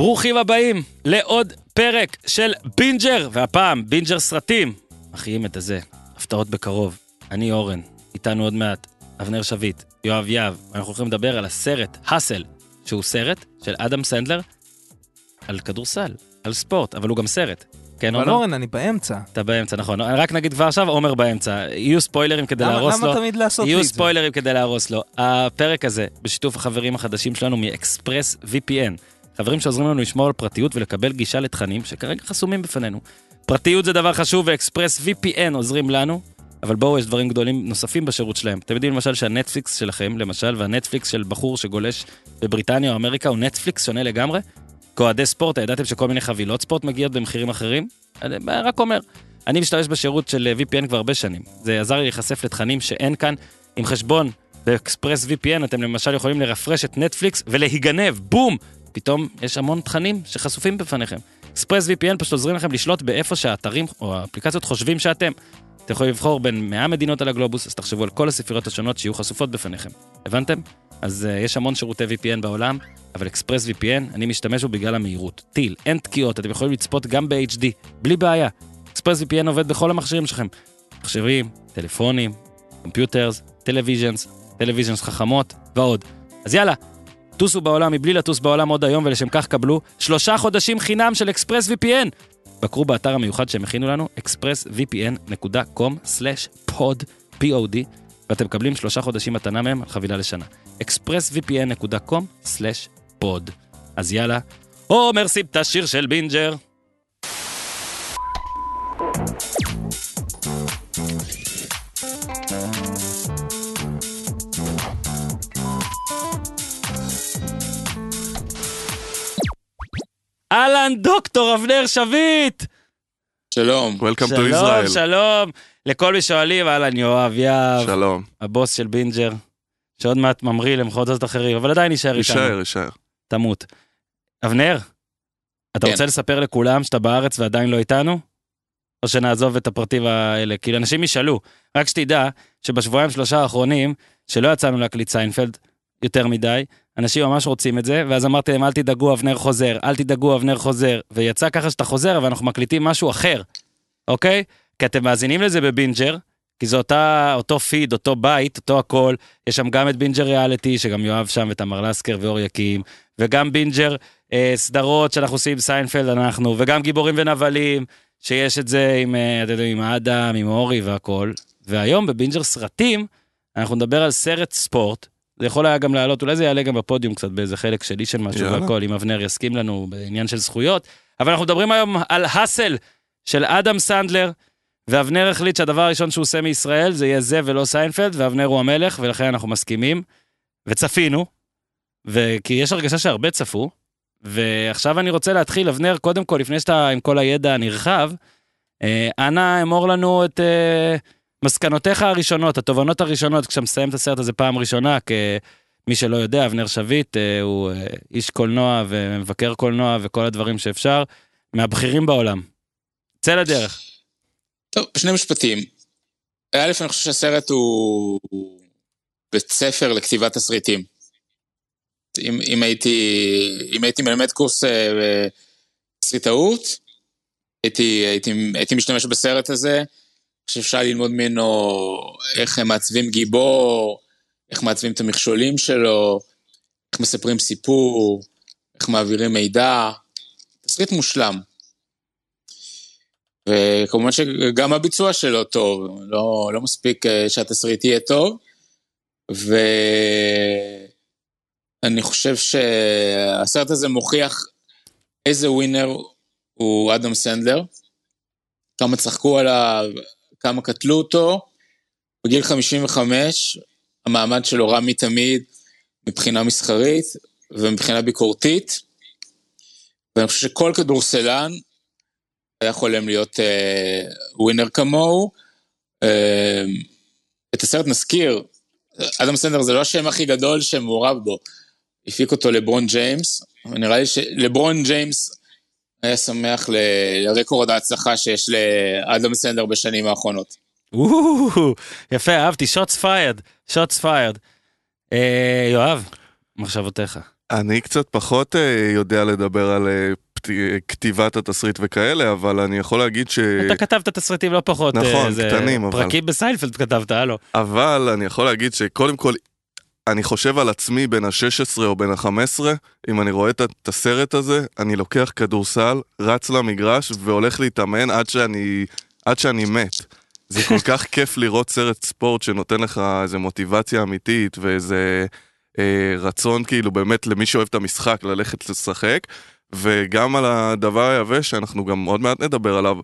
ברוכים הבאים לעוד פרק של בינג'ר, והפעם בינג'ר סרטים. מחיים את הזה, הפתעות בקרוב. אני אורן, איתנו עוד מעט, אבנר שביט, יואב יהב. אנחנו הולכים לדבר על הסרט האסל, שהוא סרט של אדם סנדלר על כדורסל, על ספורט, אבל הוא גם סרט. כן, אבל? אורן, אני באמצע. אתה באמצע, נכון. רק נגיד כבר עכשיו, עומר באמצע. יהיו ספוילרים כדי למה- להרוס למה לו. תמיד לעשות לי יהיו את זה? ספוילרים כדי להרוס לו. הפרק הזה, בשיתוף החברים החדשים שלנו מאקספרס VPN. חברים שעוזרים לנו לשמור על פרטיות ולקבל גישה לתכנים שכרגע חסומים בפנינו. פרטיות זה דבר חשוב ואקספרס VPN עוזרים לנו, אבל בואו, יש דברים גדולים נוספים בשירות שלהם. אתם יודעים למשל שהנטפליקס שלכם, למשל, והנטפליקס של בחור שגולש בבריטניה או אמריקה הוא נטפליקס שונה לגמרי? כאוהדי ספורט, ידעתם שכל מיני חבילות ספורט מגיעות במחירים אחרים? אני רק אומר. אני משתמש בשירות של אה, VPN כבר הרבה שנים. זה עזר לי להיחשף לתכנים שאין כאן. עם חשבון באקספרס VPN אתם למשל יכולים לרפרש את נטפליקס ולהיגנב, בום! פתאום יש המון תכנים שחשופים בפניכם. אקספרס VPN פשוט עוזרים לכם לשלוט באיפה שהאתרים או האפליקציות חושבים שאתם. אתם יכולים לבחור בין 100 מדינות על הגלובוס, אז תחשבו על כל הספריות השונות שיהיו חשופות בפניכם. הבנתם? אז uh, יש המון שירותי VPN בעולם, אבל אקספרס VPN, אני משתמש בו בגלל המהירות. טיל, אין תקיעות, אתם יכולים לצפות גם ב-HD, בלי בעיה. אקספרס VPN עובד בכל המכשירים שלכם. מחשבים, טלפונים, computers, televisions, televisions חכמות ועוד. אז יאללה, טוסו בעולם מבלי לטוס בעולם עוד היום, ולשם כך קבלו שלושה חודשים חינם של אקספרס VPN. בקרו באתר המיוחד שהם הכינו לנו, expressvpn.com/pod, pod, ואתם מקבלים שלושה חודשים מתנה מהם על חבילה לשנה. expressvpn.com/pod. אז יאללה, עומר שים את השיר של בינג'ר. אהלן דוקטור אבנר שביט! שלום. Welcome to שלום, Israel. שלום. לכל מי שואלים, אהלן יואב יהב, שלום. הבוס של בינג'ר, שעוד מעט ממריא למחוזות אחרים, אבל עדיין יישאר איתנו. יישאר, יישאר. תמות. אבנר, אתה כן. רוצה לספר לכולם שאתה בארץ ועדיין לא איתנו? או שנעזוב את הפרטים האלה? כאילו, אנשים ישאלו. רק שתדע שבשבועיים שלושה האחרונים, שלא יצאנו להקליט סיינפלד יותר מדי, אנשים ממש רוצים את זה, ואז אמרתי להם, אל תדאגו, אבנר חוזר, אל תדאגו, אבנר חוזר. ויצא ככה שאתה חוזר, ואנחנו מקליטים משהו אחר, אוקיי? כי אתם מאזינים לזה בבינג'ר, כי זה אותה, אותו פיד, אותו בית, אותו הכל. יש שם גם את בינג'ר ריאליטי, שגם יואב שם, ותמר לסקר ואור יקים, וגם בינג'ר אה, סדרות שאנחנו עושים סיינפלד אנחנו, וגם גיבורים ונבלים, שיש את זה עם, אה, אתם יודעים, עם האדם, עם אורי והכל. והיום בבינג'ר סרטים, אנחנו נדבר על סרט ספורט. זה יכול היה גם לעלות, אולי זה יעלה גם בפודיום קצת באיזה חלק שלי של משהו. והכל, אם אבנר יסכים לנו בעניין של זכויות. אבל אנחנו מדברים היום על Hustle של אדם סנדלר, ואבנר החליט שהדבר הראשון שהוא עושה מישראל זה יהיה זה ולא סיינפלד, ואבנר הוא המלך, ולכן אנחנו מסכימים. וצפינו, וכי יש הרגשה שהרבה צפו, ועכשיו אני רוצה להתחיל, אבנר, קודם כל, לפני שאתה עם כל הידע הנרחב, אה, אנא אמור לנו את אה, מסקנותיך הראשונות, התובנות הראשונות, כשאתה מסיים את הסרט הזה פעם ראשונה, כמי שלא יודע, אבנר שביט אה, הוא אה, איש קולנוע ומבקר קולנוע וכל הדברים שאפשר, מהבכירים בעולם. צא לדרך. טוב, שני משפטים. א', אני חושב שהסרט הוא בית ספר לכתיבת תסריטים. אם, אם, הייתי, אם הייתי מלמד קורס אה, תסריטאות, הייתי, הייתי, הייתי משתמש בסרט הזה. שאפשר ללמוד ממנו איך הם מעצבים גיבור, איך מעצבים את המכשולים שלו, איך מספרים סיפור, איך מעבירים מידע. תסריט מושלם. וכמובן שגם הביצוע שלו טוב, לא, לא מספיק אה, שהתסריט יהיה טוב, ואני חושב שהסרט הזה מוכיח איזה ווינר הוא אדם סנדלר, כמה צחקו עליו, כמה קטלו אותו, בגיל 55 המעמד שלו רע מתמיד מבחינה מסחרית ומבחינה ביקורתית, ואני חושב שכל כדורסלן היה חולם להיות אה, ווינר כמוהו. אה, את הסרט נזכיר, אדם סנדלר זה לא השם הכי גדול שמעורב בו, הפיק אותו לברון ג'יימס, ונראה לי שלברון ג'יימס היה שמח ל- לרקורד ההצלחה שיש לאדם סנדלר בשנים האחרונות. יפה, אהבתי, shots fired, shots fired. יואב, מחשבותיך. אני קצת פחות אה, יודע לדבר על אה, פת- כתיבת התסריט וכאלה, אבל אני יכול להגיד ש... אתה כתבת תסריטים לא פחות. אה, נכון, זה- קטנים, אבל- פרקים בסיינפלד כתבת, הלו. אבל אני יכול להגיד שקודם כל, אני חושב על עצמי בין ה-16 או בין ה-15, אם אני רואה את הסרט הזה, אני לוקח כדורסל, רץ למגרש והולך להתאמן עד שאני, עד שאני מת. זה כל כך כיף לראות סרט ספורט שנותן לך איזה מוטיבציה אמיתית ואיזה אה, רצון כאילו באמת למי שאוהב את המשחק ללכת לשחק. וגם על הדבר היבש שאנחנו גם עוד מעט נדבר עליו,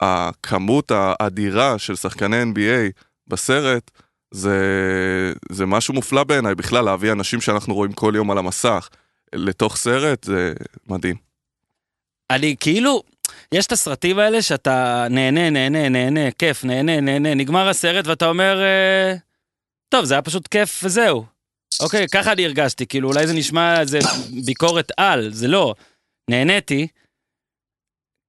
הכמות האדירה של שחקני NBA בסרט, זה, זה משהו מופלא בעיניי בכלל להביא אנשים שאנחנו רואים כל יום על המסך לתוך סרט, זה מדהים. אני כאילו, יש את הסרטים האלה שאתה נהנה, נהנה, נהנה, כיף, נהנה, נהנה, נגמר הסרט ואתה אומר, אה, טוב, זה היה פשוט כיף וזהו. אוקיי, ככה אני הרגשתי, כאילו אולי זה נשמע איזה ביקורת על, זה לא. נהניתי,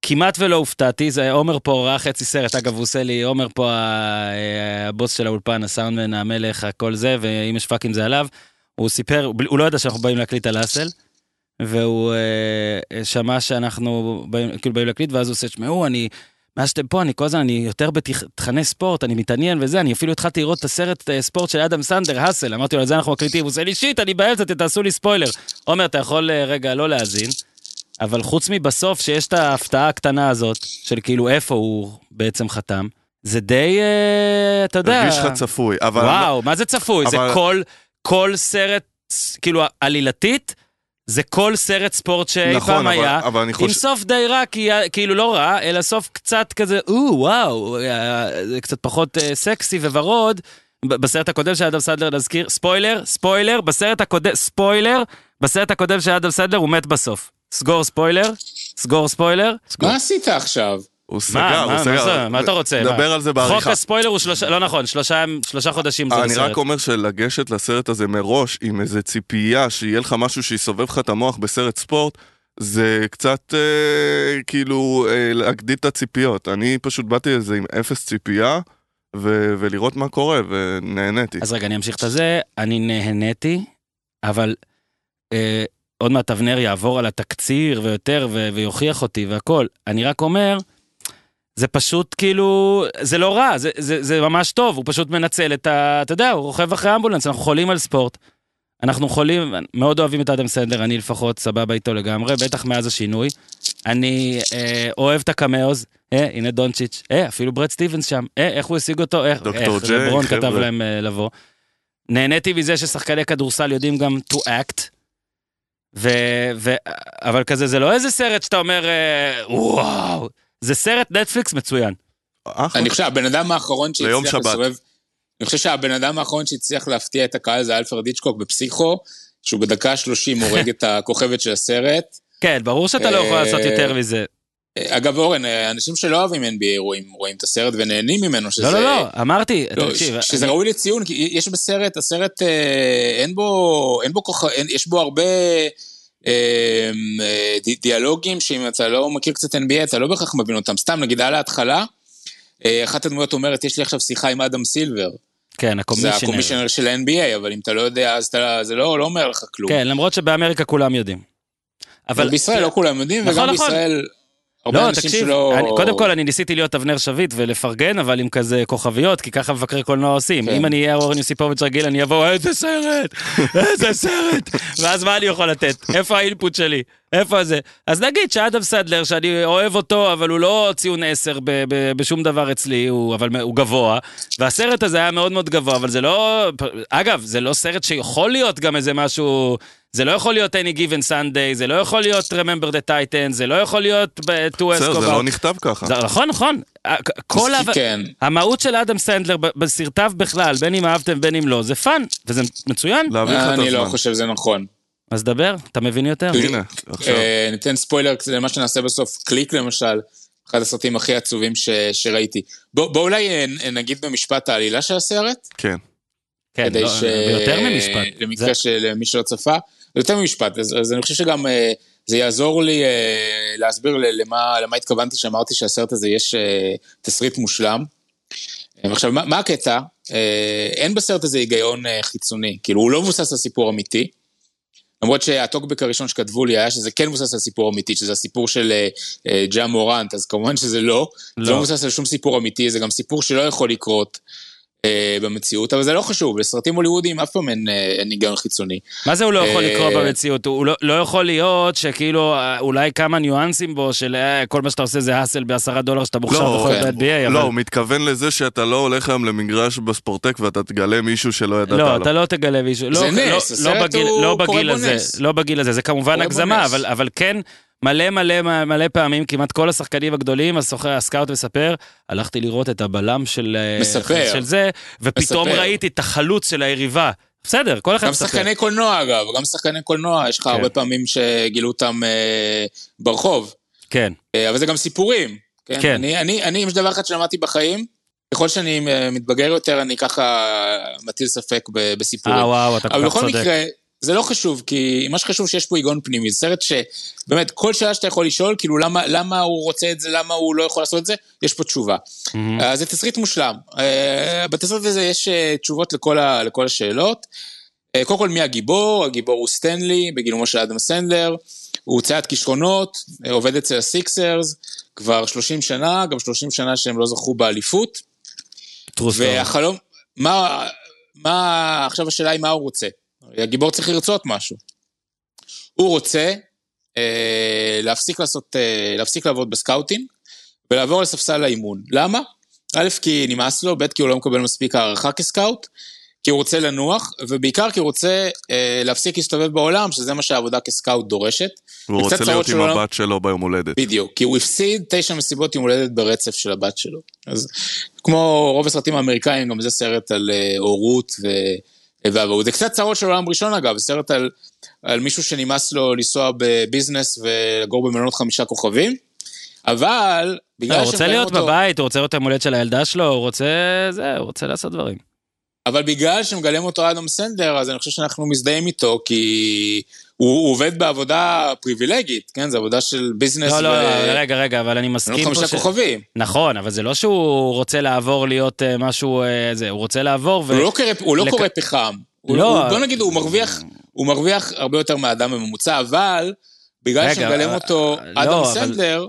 כמעט ולא הופתעתי, זה עומר פה ראה חצי סרט, אגב, הוא עושה לי, עומר פה אה, הבוס של האולפן, הסאונדמן, המלך, הכל זה, ואם יש פאקים זה עליו. הוא סיפר, הוא לא ידע שאנחנו באים להקליט על אסל, והוא אה, שמע שאנחנו באים, כאילו באים להקליט, ואז הוא עושה, תשמעו, אני, מאז שאתם פה, אני כל הזמן, אני יותר בתכני ספורט, אני מתעניין וזה, אני אפילו התחלתי לראות את הסרט אה, ספורט של אדם סנדר, האסל, אמרתי לו, על זה אנחנו מקליטים, הוא עושה לי שיט, אני באמצע, תעשו לי ספוילר. עומר, אתה יכול אה, רגע לא להאזין, אבל חוץ מבסוף, שיש את ההפתעה הקטנה הזאת, של כאילו איפה הוא בעצם חתם, זה די, אה, אתה יודע... הרגיש לך צפוי, אבל... וואו, מה זה צפוי? זה אבל- כל, כל סרט, כאילו עלילתית, זה כל סרט ספורט שאי נכון, פעם אבל- היה, אבל אני עם חושב... סוף די רע, כאילו לא רע, אלא סוף קצת כזה, או וואו, אה, זה קצת פחות אה, סקסי וורוד. בסרט הקודם של אדם סדלר נזכיר, ספוילר, ספוילר, בסרט הקודם, ספוילר, בסרט הקודם של אדם סדלר הוא מת בסוף. סגור ספוילר, סגור ספוילר. מה עשית עכשיו? הוא מה, סגר, מה, הוא מה סגר. זה? מה אתה רוצה? מה? נדבר על זה חוק בעריכה. הספוילר הוא שלושה, לא נכון, שלושה, שלושה חודשים זה אני הסרט. רק אומר שלגשת לסרט הזה מראש עם איזה ציפייה שיהיה לך משהו שיסובב לך את המוח בסרט ספורט, זה קצת אה, כאילו אה, להגדיל את הציפיות. אני פשוט באתי לזה עם אפס ציפייה, ו- ולראות מה קורה, ונהניתי. אז רגע, אני אמשיך את הזה. אני נהניתי, אבל אה, עוד מעט אבנר יעבור על התקציר ויותר ו- ויוכיח אותי והכל. אני רק אומר, זה פשוט כאילו, זה לא רע, זה, זה, זה ממש טוב, הוא פשוט מנצל את ה... אתה יודע, הוא רוכב אחרי אמבולנס, אנחנו חולים על ספורט. אנחנו חולים, מאוד אוהבים את אדם סנדר, אני לפחות סבבה איתו לגמרי, בטח מאז השינוי. אני אה, אוהב את הקמאוז, אה, הנה דונצ'יץ', אה, אפילו ברד סטיבנס שם, אה, איך הוא השיג אותו, איך, איך לברון כתב. להם אה, לבוא. נהניתי מזה ששחקני כדורסל יודעים גם to act, ו, ו, אבל כזה, זה לא איזה סרט שאתה אומר, אה, וואו, זה סרט נטפליקס מצוין. אחלה. אני חושב שהבן אדם האחרון שהצליח. לסובב... אני חושב שהבן אדם האחרון שהצליח להפתיע את הקהל זה אלפרד היצ'קוק בפסיכו, שהוא בדקה 30 הורג את הכוכבת של הסרט. כן, ברור שאתה לא יכול אה, לעשות יותר מזה. אגב, אורן, אנשים שלא אוהבים NBA רואים, רואים את הסרט ונהנים ממנו, שזה... לא, לא, לא, אמרתי, לא, תקשיב, ש- שזה אני- ראוי לציון, כי יש בסרט, הסרט אה, אין בו, אין בו כוח, אין, יש בו הרבה אה, אה, די- דיאלוגים שאם אתה לא מכיר קצת NBA, אתה לא בהכרח מבין אותם. סתם, נגיד על ההתחלה, אה, אחת הדמויות אומרת, יש לי עכשיו שיחה עם אדם סילבר. כן, זה הקומישיונר. הקומישיונר של ה-NBA, אבל אם אתה לא יודע, אז אתה, זה לא, לא אומר לך כלום. כן, למרות שבאמריקה כולם יודעים. אבל בישראל לא כולם יודעים, נכון, וגם נכון. בישראל, לא, תקשיב, שלא... אני, קודם כל אני ניסיתי להיות אבנר שביט ולפרגן, אבל עם כזה כוכביות, כי ככה מבקרי קולנוע עושים. כן. אם אני אהיה אורן יוסיפוביץ' רגיל, אני אבוא, איזה סרט, איזה סרט. ואז מה אני יכול לתת? איפה האינפוט שלי? איפה זה? אז נגיד שאדם סדלר, שאני אוהב אותו, אבל הוא לא ציון 10 ב- ב- בשום דבר אצלי, הוא, אבל הוא גבוה, והסרט הזה היה מאוד מאוד גבוה, אבל זה לא... אגב, זה לא סרט שיכול להיות גם איזה משהו... זה לא יכול להיות Any Given Sunday, זה לא יכול להיות Remember the Titan, זה לא יכול להיות ב- To בסדר, זה Escobar. לא נכתב ככה. זה- נכון, נכון. כל ה... כן. המהות של אדם סנדלר בסרטיו בכלל, בין אם אהבתם בין אם לא, זה פאן, וזה מצוין. להעביר לך את אני לא הזמן. חושב שזה נכון. אז דבר, אתה מבין יותר? הנה, עכשיו. אה, ניתן ספוילר למה שנעשה בסוף. קליק למשל, אחד הסרטים הכי עצובים ש- שראיתי. בוא בוא אולי אה, נגיד במשפט העלילה של הסרט, כן. כן, כדי לא, ש... ביותר ממשפט. למקרה זה- של מי שלא צפה, יותר ממשפט, אז, אז אני חושב שגם אה, זה יעזור לי אה, להסביר למה, למה התכוונתי שאמרתי שהסרט הזה יש אה, תסריט מושלם. אה, עכשיו, מה, מה הקטע? אה, אין בסרט הזה היגיון אה, חיצוני, כאילו הוא לא מבוסס על סיפור אמיתי, למרות שהטוקבק הראשון שכתבו לי היה שזה כן מבוסס על סיפור אמיתי, שזה הסיפור של אה, אה, ג'ה מורנט, אז כמובן שזה לא. לא. זה לא מבוסס על שום סיפור אמיתי, זה גם סיפור שלא יכול לקרות. אה, במציאות, אבל זה לא חשוב, לסרטים הוליוודיים אף פעם אין, אה, היגיון חיצוני. מה זה הוא לא יכול לקרות במציאות? הוא לא, לא יכול להיות שכאילו אולי כמה ניואנסים בו של כל מה שאתה עושה זה האסל בעשרה דולר שאתה מוכשר לא, בכל כן. ב-NBA, אבל... לא, הוא מתכוון לזה שאתה לא הולך היום למגרש בספורטק ואתה תגלה מישהו שלא ידעת עליו. לא, אתה לא תגלה מישהו. זה לא, נס, לא, הסרט לא בגיל, הוא לא בגיל הזה, נס. לא בגיל הזה, זה כמובן הגזמה, אבל, אבל כן... מלא מלא מלא פעמים, כמעט כל השחקנים הגדולים, הסוחר, הסקאוט מספר, הלכתי לראות את הבלם של, אה, מספר. של זה, ופתאום מספר. ראיתי את החלוץ של היריבה. בסדר, כל אחד מספר. גם שחקני קולנוע אגב, גם שחקני קולנוע, יש לך כן. הרבה פעמים שגילו אותם אה, ברחוב. כן. אה, אבל זה גם סיפורים. כן. כן. אני, אני, אני, אם יש דבר אחד שלמדתי בחיים, ככל שאני אה, מתבגר יותר, אני ככה מטיל ספק בסיפורים. אה, וואו, אתה כל כך צודק. אבל בכל מקרה, זה לא חשוב, כי מה שחשוב שיש פה היגיון פנימי, זה סרט שבאמת כל שאלה שאתה יכול לשאול, כאילו למה, למה הוא רוצה את זה, למה הוא לא יכול לעשות את זה, יש פה תשובה. Mm-hmm. Uh, זה תסריט מושלם. Uh, בתסריט הזה יש uh, תשובות לכל, ה, לכל השאלות. Uh, קודם כל מי הגיבור? הגיבור הוא סטנלי, בגילומו של אדם סנדלר. הוא צייד כישרונות, עובד אצל הסיקסרס כבר 30 שנה, גם 30 שנה שהם לא זכו באליפות. והחלום, מה, מה, עכשיו השאלה היא מה הוא רוצה. הגיבור צריך לרצות משהו. הוא רוצה אה, להפסיק לעשות, אה, להפסיק לעבוד בסקאוטינג ולעבור לספסל האימון. למה? א', כי נמאס לו, ב', כי הוא לא מקבל מספיק הערכה כסקאוט, כי הוא רוצה לנוח, ובעיקר כי הוא רוצה אה, להפסיק להסתובב בעולם, שזה מה שהעבודה כסקאוט דורשת. והוא רוצה להיות עם הבת שלו ביום הולדת. בדיוק, כי הוא הפסיד תשע מסיבות יום הולדת ברצף של הבת שלו. אז כמו רוב הסרטים האמריקאים, גם זה סרט על אה, הורות ו... ואבהות. זה קצת צרות של עולם ראשון אגב, סרט על, על מישהו שנמאס לו לנסוע בביזנס ולגור במלונות חמישה כוכבים, אבל בגלל הוא רוצה להיות אותו... בבית, הוא רוצה להיות המולדת של הילדה שלו, הוא רוצה... זה, הוא רוצה לעשות דברים. אבל בגלל שמגלם אותו אדם סנדר, אז אני חושב שאנחנו מזדהים איתו, כי הוא, עובד בעבודה פריבילגית, כן? זו עבודה של ביזנס. לא, לא, ו... לא, רגע, רגע, אבל אני מסכים פה ש... חמישה כוכבים. נכון, אבל זה לא שהוא רוצה לעבור להיות אה, משהו, אה, זה, הוא רוצה לעבור ו... הוא לא קורא, הוא לא לק... קורא פחם. לא. הוא, בוא נגיד, הוא מרוויח, הוא מרוויח הרבה יותר מהאדם הממוצע, אבל בגלל שמגלם אותו לא, אדם אבל... סנדלר...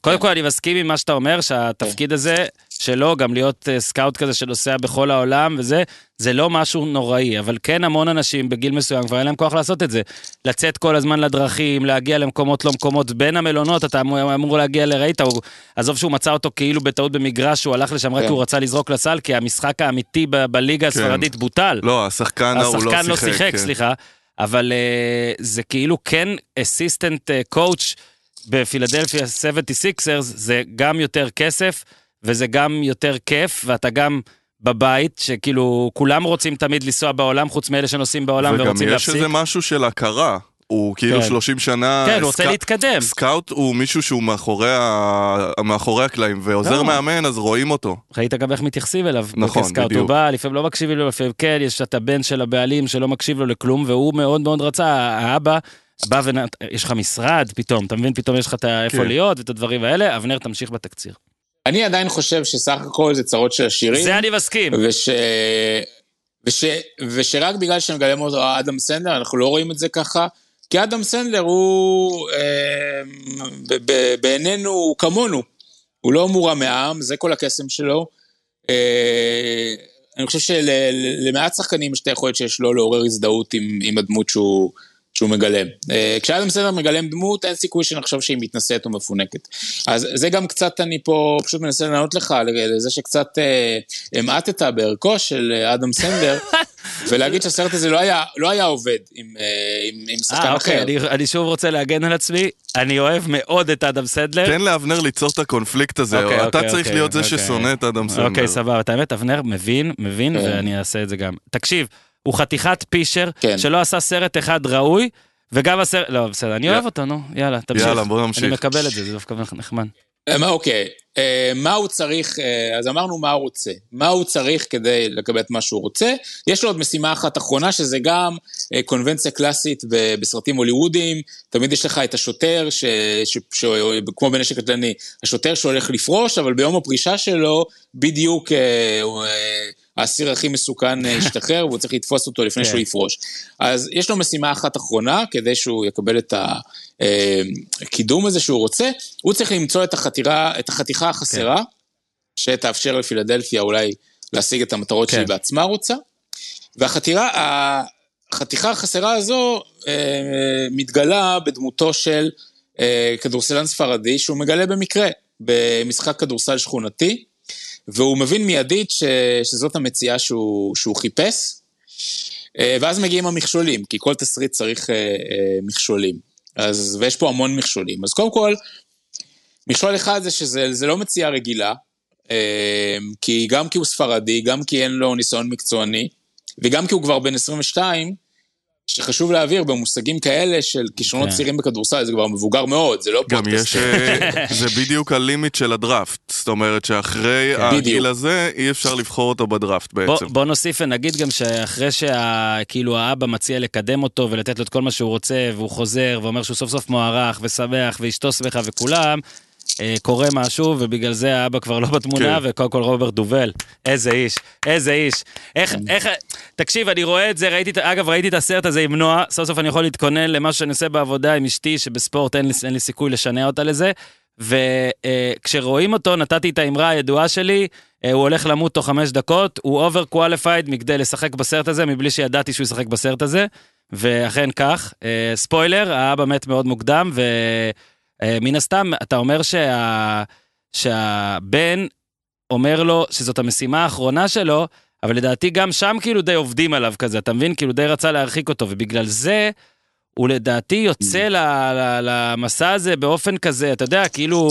קודם כל אני מסכים עם מה שאתה אומר, שהתפקיד הזה שלו, גם להיות אה, סקאוט כזה שנוסע בכל העולם וזה, זה לא משהו נוראי, אבל כן המון אנשים בגיל מסוים כבר אין להם כוח לעשות את זה. לצאת כל הזמן לדרכים, להגיע למקומות לא מקומות, בין המלונות אתה אמור להגיע לראית, עזוב שהוא מצא אותו כאילו בטעות במגרש, הוא הלך לשם רק כי כן. הוא רצה לזרוק לסל, כי המשחק האמיתי בליגה כן. הספרדית בוטל. לא, השחקן הוא לא שיחק. השחקן לא שיחק, כן. סליחה. אבל uh, זה כאילו כן אסיסטנט קואוץ' בפילדלפיה 76ers, זה גם יותר כסף. וזה גם יותר כיף, ואתה גם בבית, שכאילו כולם רוצים תמיד לנסוע בעולם, חוץ מאלה שנוסעים בעולם ורוצים להפסיק. וגם יש איזה משהו של הכרה. הוא כאילו כן. 30 שנה... כן, הוא רוצה סק... להתקדם. סקאוט הוא מישהו שהוא מאחורי, ה... מאחורי הקלעים, ועוזר לא. מאמן, אז רואים אותו. ראית גם איך מתייחסים אליו. נכון. בדיוק. הוא בא, לפעמים לא מקשיב לו, לפעמים כן, יש את הבן של הבעלים שלא מקשיב לו לכלום, והוא מאוד מאוד רצה, האבא... בא ויש לך משרד פתאום, אתה מבין? פתאום יש לך את איפה כן. להיות ואת הדברים האלה, אבנר תמשיך בתקציר. אני עדיין חושב שסך הכל זה צרות של השירים. זה אני מסכים. וש... וש... ושרק בגלל שמגלם אותו אדם סנדלר, אנחנו לא רואים את זה ככה, כי אדם סנדלר הוא אה, ב- ב- בעינינו הוא כמונו, הוא לא מורם מעם, זה כל הקסם שלו. אה, אני חושב שלמעט שחקנים יש את היכולת שיש לו לעורר הזדהות עם, עם הדמות שהוא, שהוא מגלם. אה, כשאדם סנדלר מגלם דמות, אין סיכוי שנחשוב שהיא מתנשאת או מפונקת. אז זה גם קצת, אני פה פשוט מנסה לענות לך לזה שקצת אה, המעטת בערכו של אה, אדם סנדלר, ולהגיד שהסרט הזה לא היה, לא היה עובד עם, עם, עם שחקן אוקיי, אחר. אני, אני שוב רוצה להגן על עצמי, אני אוהב מאוד את אדם סנדלר. תן לאבנר ליצור את הקונפליקט הזה, אוקיי, אתה אוקיי, צריך אוקיי, להיות זה אוקיי. ששונא את אדם סנדלר. אוקיי, סבבה, את האמת, אבנר מבין, מבין, כן. ואני אעשה את זה גם. תקשיב. הוא חתיכת פישר, כן. שלא עשה סרט אחד ראוי, וגם הסרט, לא, בסדר, אני אוהב אותו, נו, יאללה, תמשיך. יאללה, בוא נמשיך. אני מקבל את זה, זה דווקא נחמד. אה, אוקיי, אה, מה הוא צריך, אה, אז אמרנו מה הוא רוצה. מה הוא צריך כדי לקבל את מה שהוא רוצה. יש לו עוד משימה אחת אחרונה, שזה גם קונבנציה קלאסית בסרטים הוליוודיים. תמיד יש לך את השוטר, ש, ש, ש, כמו בנשק קטלני, השוטר שהולך לפרוש, אבל ביום הפרישה שלו, בדיוק האסיר הכי מסוכן אה, ישתחרר, והוא צריך לתפוס אותו לפני כן. שהוא יפרוש. אז יש לו משימה אחת אחרונה, כדי שהוא יקבל את הקידום הזה שהוא רוצה, הוא צריך למצוא את החתירה, את החתיכה החסרה, כן. שתאפשר לפילדלפיה אולי להשיג את המטרות כן. שהיא בעצמה רוצה. והחתירה, החתיכה החסרה הזו אה, מתגלה בדמותו של אה, כדורסלן ספרדי שהוא מגלה במקרה במשחק כדורסל שכונתי, והוא מבין מיידית ש, שזאת המציאה שהוא, שהוא חיפש, אה, ואז מגיעים המכשולים, כי כל תסריט צריך אה, אה, מכשולים. אז, ויש פה המון מכשולים. אז קודם כל, מכשול אחד זה שזה זה לא מציאה רגילה, כי גם כי הוא ספרדי, גם כי אין לו ניסיון מקצועני, וגם כי הוא כבר בן 22, שחשוב להעביר במושגים כאלה של כישרונות כן. צעירים בכדורסל, זה כבר מבוגר מאוד, זה לא גם פודקאסט. יש, אה, זה בדיוק הלימיט של הדראפט. זאת אומרת שאחרי כן. הגיל בדיוק. הזה, אי אפשר לבחור אותו בדראפט בעצם. בוא נוסיף ונגיד גם שאחרי שכאילו האבא מציע לקדם אותו ולתת לו את כל מה שהוא רוצה, והוא חוזר ואומר שהוא סוף סוף מוערך ושמח ואשתו שמחה וכולם, קורה משהו ובגלל זה האבא כבר לא בתמונה, כן. וקודם כל רוברט דובאל, איזה איש, איזה איש. איך, איך, תקשיב, אני רואה את זה, ראיתי, אגב, ראיתי את הסרט הזה עם נועה, סוף סוף אני יכול להתכונן למה שאני עושה בעבודה עם אשתי, שבספורט אין לי, אין לי סיכוי לשנע אותה לזה. וכשרואים אותו, נתתי את האמרה הידועה שלי, אה, הוא הולך למות תוך חמש דקות, הוא overqualified מכדי לשחק בסרט הזה, מבלי שידעתי שהוא ישחק בסרט הזה, ואכן כך. אה, ספוילר, האבא מת מאוד מוקדם, ומן הסתם, אתה אומר שה... שהבן אומר לו שזאת המשימה האחרונה שלו, אבל לדעתי גם שם כאילו די עובדים עליו כזה, אתה מבין? כאילו די רצה להרחיק אותו, ובגלל זה הוא לדעתי יוצא ל- ל- למסע הזה באופן כזה, אתה יודע, כאילו,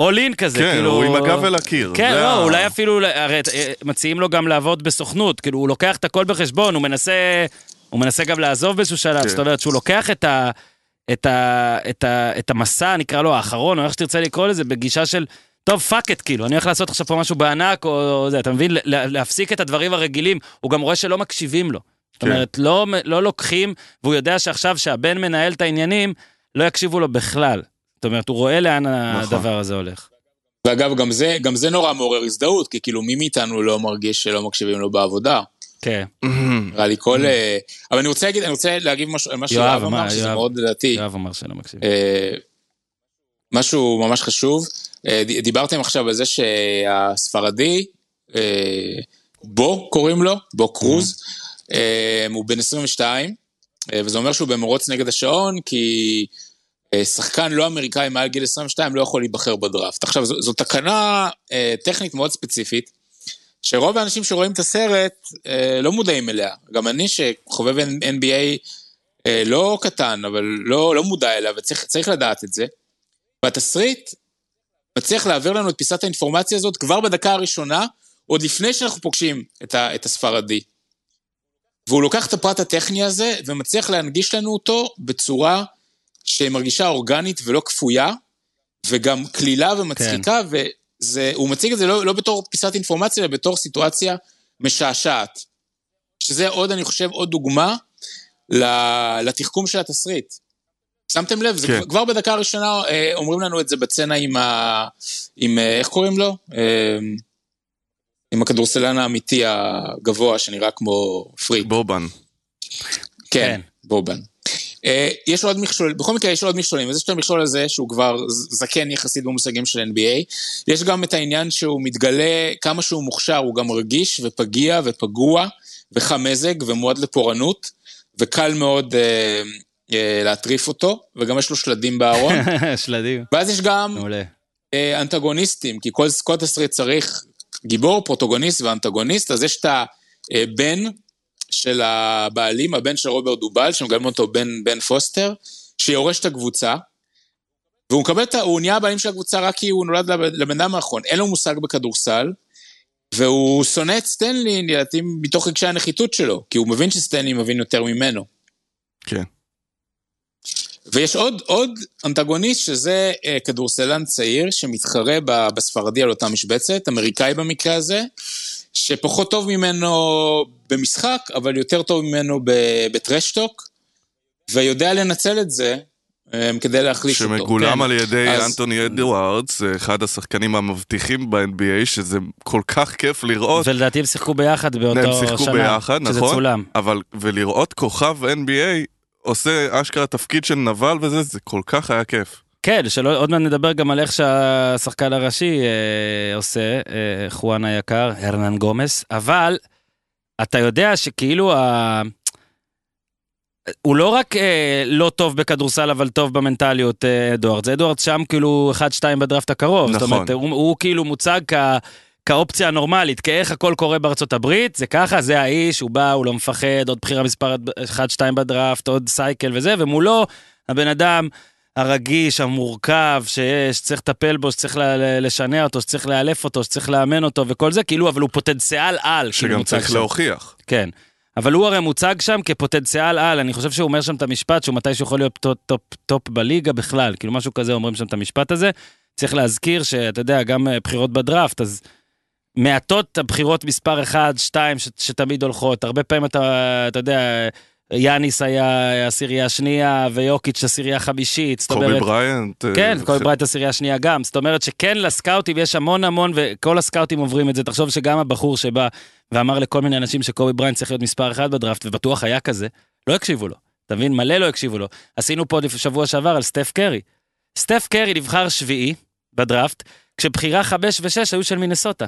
all in כזה, כן, כאילו... הוא עם הגב אל הקיר. כן, לא, ה- אולי אפילו, הרי אה, מציעים לו גם לעבוד בסוכנות, כאילו, הוא לוקח את הכל בחשבון, הוא מנסה, הוא מנסה גם לעזוב באיזשהו שלב, כן. זאת אומרת שהוא לוקח את ה... את, ה, את, ה, את המסע, נקרא לו האחרון, או איך שתרצה לקרוא לזה, בגישה של, טוב, fuck it, כאילו, אני הולך לעשות עכשיו פה משהו בענק, או, או זה, אתה מבין? לה- להפסיק את הדברים הרגילים. הוא גם רואה שלא מקשיבים לו. זאת כן. אומרת, לא, לא לוקחים, והוא יודע שעכשיו שהבן מנהל את העניינים, לא יקשיבו לו בכלל. זאת אומרת, הוא רואה לאן נכון. הדבר הזה הולך. ואגב, גם זה, גם זה נורא מעורר הזדהות, כי כאילו מי מאיתנו לא מרגיש שלא מקשיבים לו בעבודה? כן, נראה לי כל... אה, אבל אני רוצה להגיד, אני רוצה להגיב משהו, מה יואב, שיואב אמר, שזה? מאוד לדעתי, יואב אמר שלא מקשיב. אה, משהו ממש חשוב. אה, דיברתם עכשיו על זה שהספרדי, אה, בו קוראים לו, בו קרוז, אה, הוא בן 22, אה, וזה אומר שהוא במרוץ נגד השעון, כי שחקן לא אמריקאי מעל גיל 22 לא יכול להיבחר בדראפט. עכשיו, זו, זו תקנה טכנית מאוד ספציפית, שרוב האנשים שרואים את הסרט אה, לא מודעים אליה. גם אני שחובב NBA אה, לא קטן, אבל לא, לא מודע אליה, וצריך צריך לדעת את זה. והתסריט מצליח להעביר לנו את פיסת האינפורמציה הזאת כבר בדקה הראשונה, עוד לפני שאנחנו פוגשים את, ה, את הספרדי. והוא לוקח את הפרט הטכני הזה ומצליח להנגיש לנו אותו בצורה שמרגישה אורגנית ולא כפויה, וגם קלילה ומצחיקה, כן. והוא מציג את זה לא, לא בתור פיסת אינפורמציה, אלא בתור סיטואציה משעשעת. שזה עוד, אני חושב, עוד דוגמה לתחכום של התסריט. שמתם לב? זה כן. כבר- כבר בדקה הראשונה אה, אומרים לנו את זה בצנע עם ה... עם, אה, איך קוראים לו? אה, עם הכדורסלן האמיתי הגבוה שנראה כמו פריק. בובן. כן, כן. בובן. אה, יש עוד מכשול, בכל מקרה יש עוד מכשולים, אז יש את המכשול הזה שהוא כבר זקן יחסית במושגים של NBA. יש גם את העניין שהוא מתגלה כמה שהוא מוכשר, הוא גם רגיש ופגיע ופגוע וחמזג ומועד לפורענות, וקל מאוד אה, אה, להטריף אותו, וגם יש לו שלדים בארון. שלדים. ואז יש גם. אה, אנטגוניסטים, כי כל, כל תסריט צריך גיבור, פרוטוגוניסט ואנטגוניסט, אז יש את הבן של הבעלים, הבן של רוברט דובל, שמגלם אותו בן, בן פוסטר, שיורש את הקבוצה, והוא מקבל את ה... הוא נהיה הבעלים של הקבוצה רק כי הוא נולד לב- לבן אדם האחרון, אין לו מושג בכדורסל, והוא שונא את סטנלי, לדעתי, מתוך רגשי הנחיתות שלו, כי הוא מבין שסטנלי מבין יותר ממנו. כן. ויש עוד, עוד אנטגוניסט שזה אה, כדורסלן צעיר שמתחרה ב- בספרדי על אותה משבצת, אמריקאי במקרה הזה, שפחות טוב ממנו במשחק, אבל יותר טוב ממנו בטרשטוק, ויודע לנצל את זה אה, כדי להחליש אותו. שמגולם כן. על ידי אז- אנטוני אדוארדס, אחד השחקנים המבטיחים ב-NBA, שזה כל כך כיף לראות. ולדעתי הם שיחקו ביחד באותו הם שנה. שיחקו ביחד, שזה נכון? צולם. אבל, ולראות כוכב NBA עושה אשכרה תפקיד של נבל וזה, זה כל כך היה כיף. כן, שלא, עוד מעט נדבר גם על איך שהשחקן הראשי אה, עושה, אה, חואן היקר, הרנן גומס, אבל אתה יודע שכאילו ה... הוא לא רק אה, לא טוב בכדורסל, אבל טוב במנטליות, אה, אדוארדס. אדוארדס שם כאילו 1-2 בדראפט הקרוב. זאת נכון. אומרת, הוא, הוא כאילו מוצג כ... כאופציה הנורמלית, כאיך הכל קורה בארצות הברית, זה ככה, זה האיש, הוא בא, הוא לא מפחד, עוד בחירה מספר 1-2 בדראפט, עוד סייקל וזה, ומולו הבן אדם הרגיש, המורכב, שיש, שצריך לטפל בו, שצריך לשנע אותו, שצריך לאלף אותו, שצריך לאמן אותו וכל זה, כאילו, אבל הוא פוטנציאל על, כאילו שגם צריך שם. להוכיח. כן. אבל הוא הרי מוצג שם כפוטנציאל על, אני חושב שהוא אומר שם את המשפט שהוא מתישהו יכול להיות top, top, top בליגה בכלל, כאילו משהו כזה אומרים שם את המשפט הזה. צריך להזכיר שאתה יודע, גם אה, בחירות בדראפט, אז מעטות הבחירות מספר 1, 2 ש, שתמיד הולכות, הרבה פעמים אתה, אתה יודע, יאניס היה עשירייה שנייה ויוקיץ' עשירייה חמישית, זאת קובי אומרת... בריינט. אה, כן, קובי ח- בריינט עשירייה שנייה גם. זאת אומרת שכן לסקאוטים יש המון המון, וכל הסקאוטים עוברים את זה. תחשוב שגם הבחור שבא ואמר לכל מיני אנשים שקובי בריינט צריך להיות מספר אחד בדראפט, ובטוח היה כזה, לא הקשיבו לו. אתה מבין? מלא לא הקשיבו לו. עשינו פה שבוע שעבר על סטף קרי. סטף קרי נבחר שביעי בדראפט, כשבחירה חמש ושש היו של מינסוטה.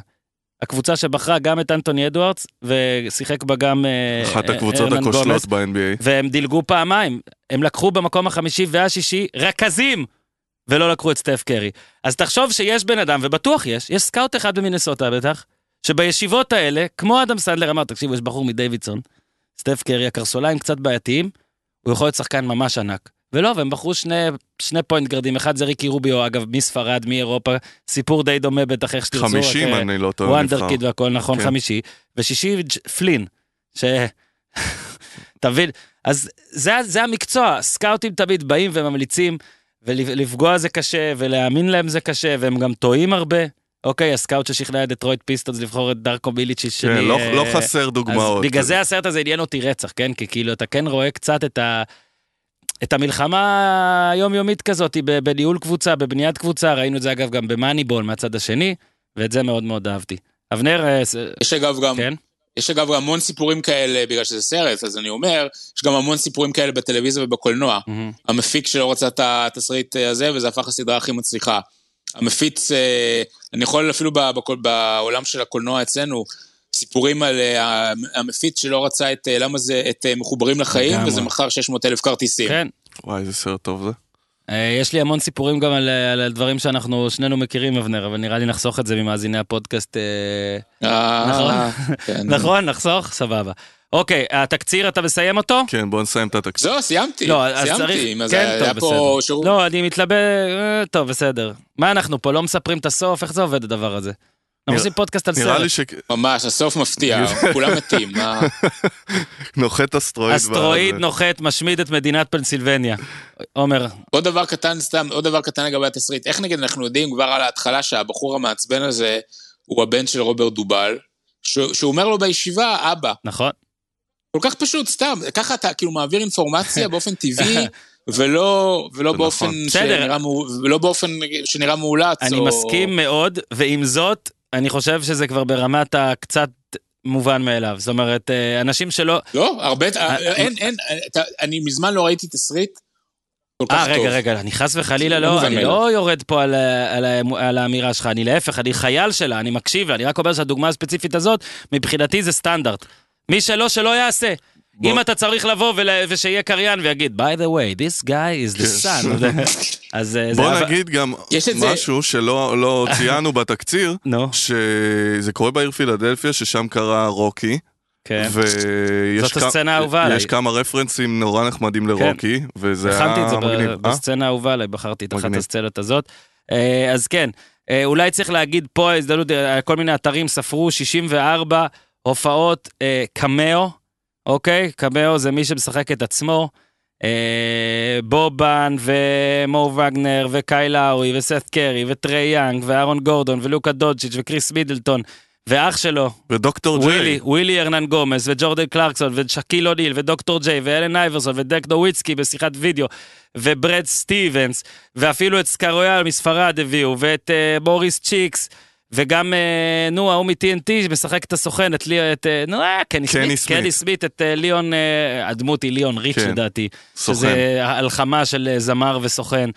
הקבוצה שבחרה גם את אנטוני אדוארדס, ושיחק בה גם אה, אחת אה, הקבוצות. הכושלות ב-NBA. והם דילגו פעמיים. הם לקחו במקום החמישי והשישי רכזים, ולא לקחו את סטף קרי. אז תחשוב שיש בן אדם, ובטוח יש, יש scout אחד במינסוטה בטח, שבישיבות האלה, כמו אדם סנדלר אמר, תקשיבו, יש בחור מדייווידסון, סטף קרי, הקרסוליים קצת בעייתיים, הוא יכול להיות שחקן ממש ענק. ולא, והם בחרו שני, שני point guardים, אחד זה ריקי רוביו, אגב, מספרד, מאירופה, סיפור די דומה בטח, איך שתרצו. חמישים, רק, אה, אני לא טועה, נבחר. wonderkid והכל נכון, כן. חמישי. ושישי, פלין, ש... אתה מבין? אז זה, זה המקצוע, scoutים תמיד באים וממליצים, ולפגוע זה קשה, ולהאמין להם זה קשה, והם גם טועים הרבה. אוקיי, ה scout ששכנע את דטרויט פיסטונס לבחור את דארקו מיליצ'יץ' כן, שלי. לא- אה, לא חסר אז דוגמאות. בגלל זה הסרט הזה עניין אותי רצח, כן? כי כאילו אתה כן רואה קצת את ה... את המלחמה היומיומית כזאת בניהול קבוצה, בבניית קבוצה, ראינו את זה אגב גם במאניבול מהצד השני, ואת זה מאוד מאוד אהבתי. אבנר, אה, יש אגב גם, כן? יש אגב גם המון סיפורים כאלה, בגלל שזה סרט, אז אני אומר, יש גם המון סיפורים כאלה בטלוויזיה ובקולנוע. מהמם. המפיק שלא רצה את התסריט הזה, וזה הפך לסדרה הכי מצליחה. המפיץ, אה, אני יכול אפילו בעולם של הקולנוע אצלנו, סיפורים על אה, המפיץ שלא רצה את, אה, למה זה, את אה, מחוברים לחיים. וזה מכר 600 אלף כרטיסים. כן. וואי, איזה סרט טוב זה. יש לי המון סיפורים גם על, על, על דברים שאנחנו שנינו מכירים, אבנר, אבל נראה לי נחסוך את זה ממאזיני הפודקאסט. נכון. כן. נכון, נחסוך? סבבה. אוקיי, התקציר, אתה מסיים אותו? כן, בוא נסיים את התקציב. זהו, סיימתי. לא, אז סיימתי. זה, כן, היה פה. שירות. לא, אני מתלבט... טוב, בסדר. מה אנחנו פה, לא מספרים את הסוף? איך זה עובד הדבר הזה? אנחנו נראה- עושים פודקאסט על נראה סרט. לי ממש, הסוף מפתיע, כולם מתים. מה- שנוחת אסטרואיד. אסטרואיד. נוחת, משמיד את מדינת פנסילבניה. עומר, עוד דבר קטן, סתם, עוד דבר קטן לגבי התסריט. איך נגיד אנחנו יודעים כבר על ההתחלה שהבחור המעצבן הזה הוא הבן של רוברט דובל, שהוא אומר לו בישיבה, אבא. נכון? כל כך פשוט, סתם, ככה אתה כאילו מעביר אינפורמציה באופן טבעי, ולא, ולא באופן נכון. שנראה, ולא באופן שנראה מאולץ. אני או... מסכים מאוד, ועם זאת, אני חושב שזה כבר ברמת הקצת מובן מאליו. זאת אומרת, אה, אנשים שלא... לא, הרבה, אה, אין, אין, אתה- אני מזמן לא ראיתי תסריט אה. רגע, רגע, אני חס וחלילה לא לא, אני. לא יורד פה על האמירה שלך, אני להפך, אני חייל שלה, אני מקשיב לה, אני רק אומר שהדוגמה הספציפית הזאת, מבחינתי זה סטנדרט. מי שלא, שלא יעשה. בוא- אם אתה צריך לבוא. ושיהיה קריין ויגיד, by the way, this guy is the כן. son. אז אה. בוא נגיד גם משהו שלא לא ציינו בתקציר, שזה קורה בעיר פילדלפיה, ששם קרה רוקי. כן. ויש זאת הסצנה האהובה עליי. יש כמה רפרנסים נורא נחמדים לרוקי, וזה היה הכנתי את זה מגניב. ב- אה? בסצנה האהובה עליי, בחרתי את אחת מגניב. הסצנות הזאת. אה, אז כן, אולי צריך להגיד פה כל מיני אתרים ספרו 64 הופעות אה, קמאו, אוקיי? קמאו זה מי שמשחק את עצמו. אה, בובן ומו וגנר וקאי לאורי וסת קרי וטרי יאנג ואהרון גורדון ולוקה דונצ'יץ' וקריס מידלטון ואח שלו, ודוקטור ג'יי. ווילי, ווילי הרננגומס, וג'ורדן קלרקסון, ושקיל אוניל, ודוקטור ג'יי, ואלן אייברסון, ודירק נוביצקי בשיחת וידאו, וברד סטיבנס, ואפילו את סקרויאל מספרד הביאו, ואת אה, מוריס צ'יקס, וגם, אה, נו, ההוא מ-TNT משחק את הסוכן, את לי, את, אה, נו, אה, קני סמית, סמית. קני סמית, את ליאון, הדמות היא ליאון ריץ' כן, לדעתי. סוכן. שזה הלחמה של זמר וסוכן.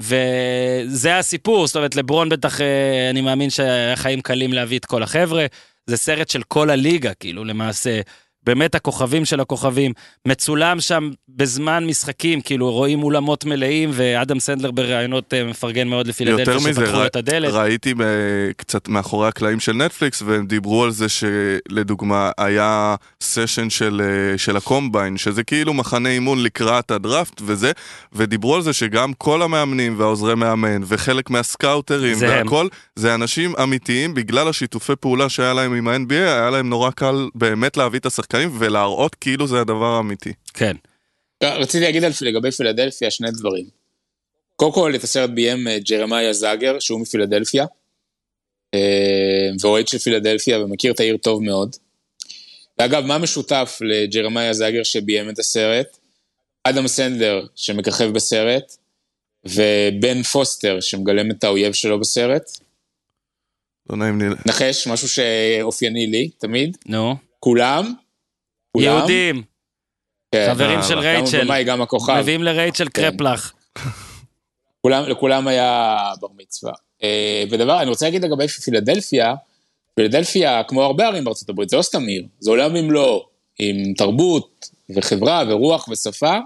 וזה הסיפור, זאת אומרת, לברון בטח, אני מאמין שהיה חיים קלים להביא את כל החבר'ה. זה סרט של כל הליגה, כאילו, למעשה. באמת הכוכבים של הכוכבים. מצולם שם בזמן משחקים, כאילו, רואים אולמות מלאים, ואדם סנדלר בראיונות אה, מפרגן מאוד לפילדלפיה, שפתחו ר- את הדלת. ראיתי ב- קצת מאחורי הקלעים של נטפליקס, והם דיברו על זה שלדוגמה היה סשן של, אה, של ה combine, שזה כאילו מחנה אימון לקראת הדראפט וזה, ודיברו על זה שגם כל המאמנים והעוזרי מאמן, וחלק מה scouterים זה הם. והכל, זה אנשים אמיתיים, בגלל השיתופי פעולה שהיה להם עם ה-NBA, היה להם נורא קל באמת להביא את השחקנים ולהראות כאילו זה הדבר האמיתי. כן. רציתי להגיד על- לגבי פילדלפיה שני דברים. קודם כל, את הסרט ביים אה, ג'רמיה זאגר, שהוא מפילדלפיה, אה, ואוהד של פילדלפיה ומכיר את העיר טוב מאוד. ואגב, מה משותף לג'רמיה זאגר שביים את הסרט? אדם סנדלר שמככב בסרט, ובן פוסטר שמגלם את האויב שלו בסרט. לא נעים לי... נחש, משהו שאופייני לי, תמיד. נו. כולם, כולם, יהודים, כן, חברים אה, של רייצ'ל, גם הכוכב. מביאים לרייצ'ל כן. קרפלח. כולם, לכולם היה בר מצווה. אה, ודבר, אני רוצה להגיד לגבי פילדלפיה, פילדלפיה, כמו הרבה ערים בארצות הברית, זה לא סתם עיר, זה עולם ומלואו, עם תרבות וחברה ורוח ושפה.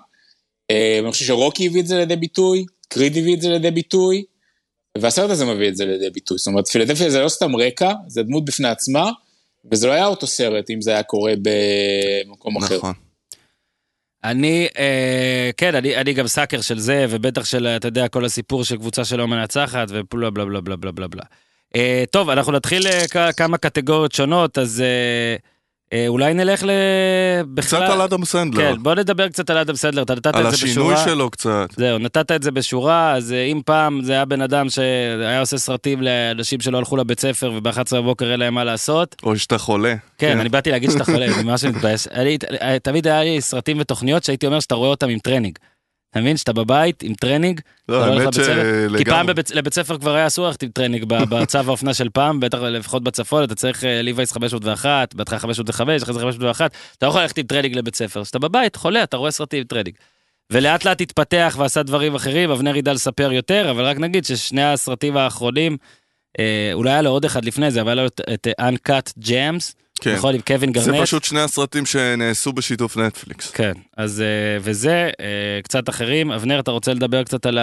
אה, ואני חושב שרוקי הביא את זה לידי ביטוי, קריד הביא את זה לידי ביטוי, והסרט הזה מביא את זה לידי ביטוי. זאת אומרת, פילדלפיה זה לא סתם רקע, זה דמות בפני עצמה, וזה לא היה אותו סרט אם זה היה קורה במקום אחר. נכון. אני, אה, כן, אני, אני גם sucker של זה, ובטח של, אתה יודע, כל הסיפור של קבוצה שלא מנצחת, ובלה בלה בלה בלה בלה בלה. אה, טוב, אנחנו נתחיל אה, כ- כמה קטגוריות שונות, אז אה, אולי נלך ל... קצת על אדם סנדלר, כן, בוא נדבר קצת על אדם סנדלר, אתה נתת על את זה השינוי בשורה. שלו קצת. זהו, נתת את זה בשורה, אז אה, אם פעם זה היה בן אדם שהיה עושה סרטים לאנשים שלא הלכו לבית ספר וב-11 בבוקר אין להם מה לעשות, או שאתה חולה. כן, אני באתי להגיד שאתה חולה, אני ממש מתבאס. אני- תמיד היה לי סרטים ותוכניות שהייתי אומר שאתה רואה אותם עם טרנינג. אתה מבין? שאתה בבית עם טרנינג, לא, אתה לא הולך לבית ספר? כי פעם. בבית- לבית ספר כבר היה אסור ללכת עם טרנינג בצו האופנה של פעם, בטח לפחות בצפון, אתה צריך אה, ליווייס 501, בהתחלה 505, אחרי זה 501, אתה לא יכול ללכת עם טרנינג לבית ספר. כשאתה בבית, חולה, אתה רואה סרטים עם טרנינג. ולאט לאט התפתח ועשה דברים אחרים, אבנר ידע לספר יותר, אבל רק נגיד ששני הסרטים האחרונים, אה, אולי היה לו עוד אחד לפני זה, אבל היה לו את- אה, Uncut Gems, כן. נכון, עם קווין זה גרנט. פשוט שני הסרטים שנעשו בשיתוף נטפליקס. כן, אז אה, וזה, אה, קצת אחרים. אבנר, אתה רוצה לדבר קצת על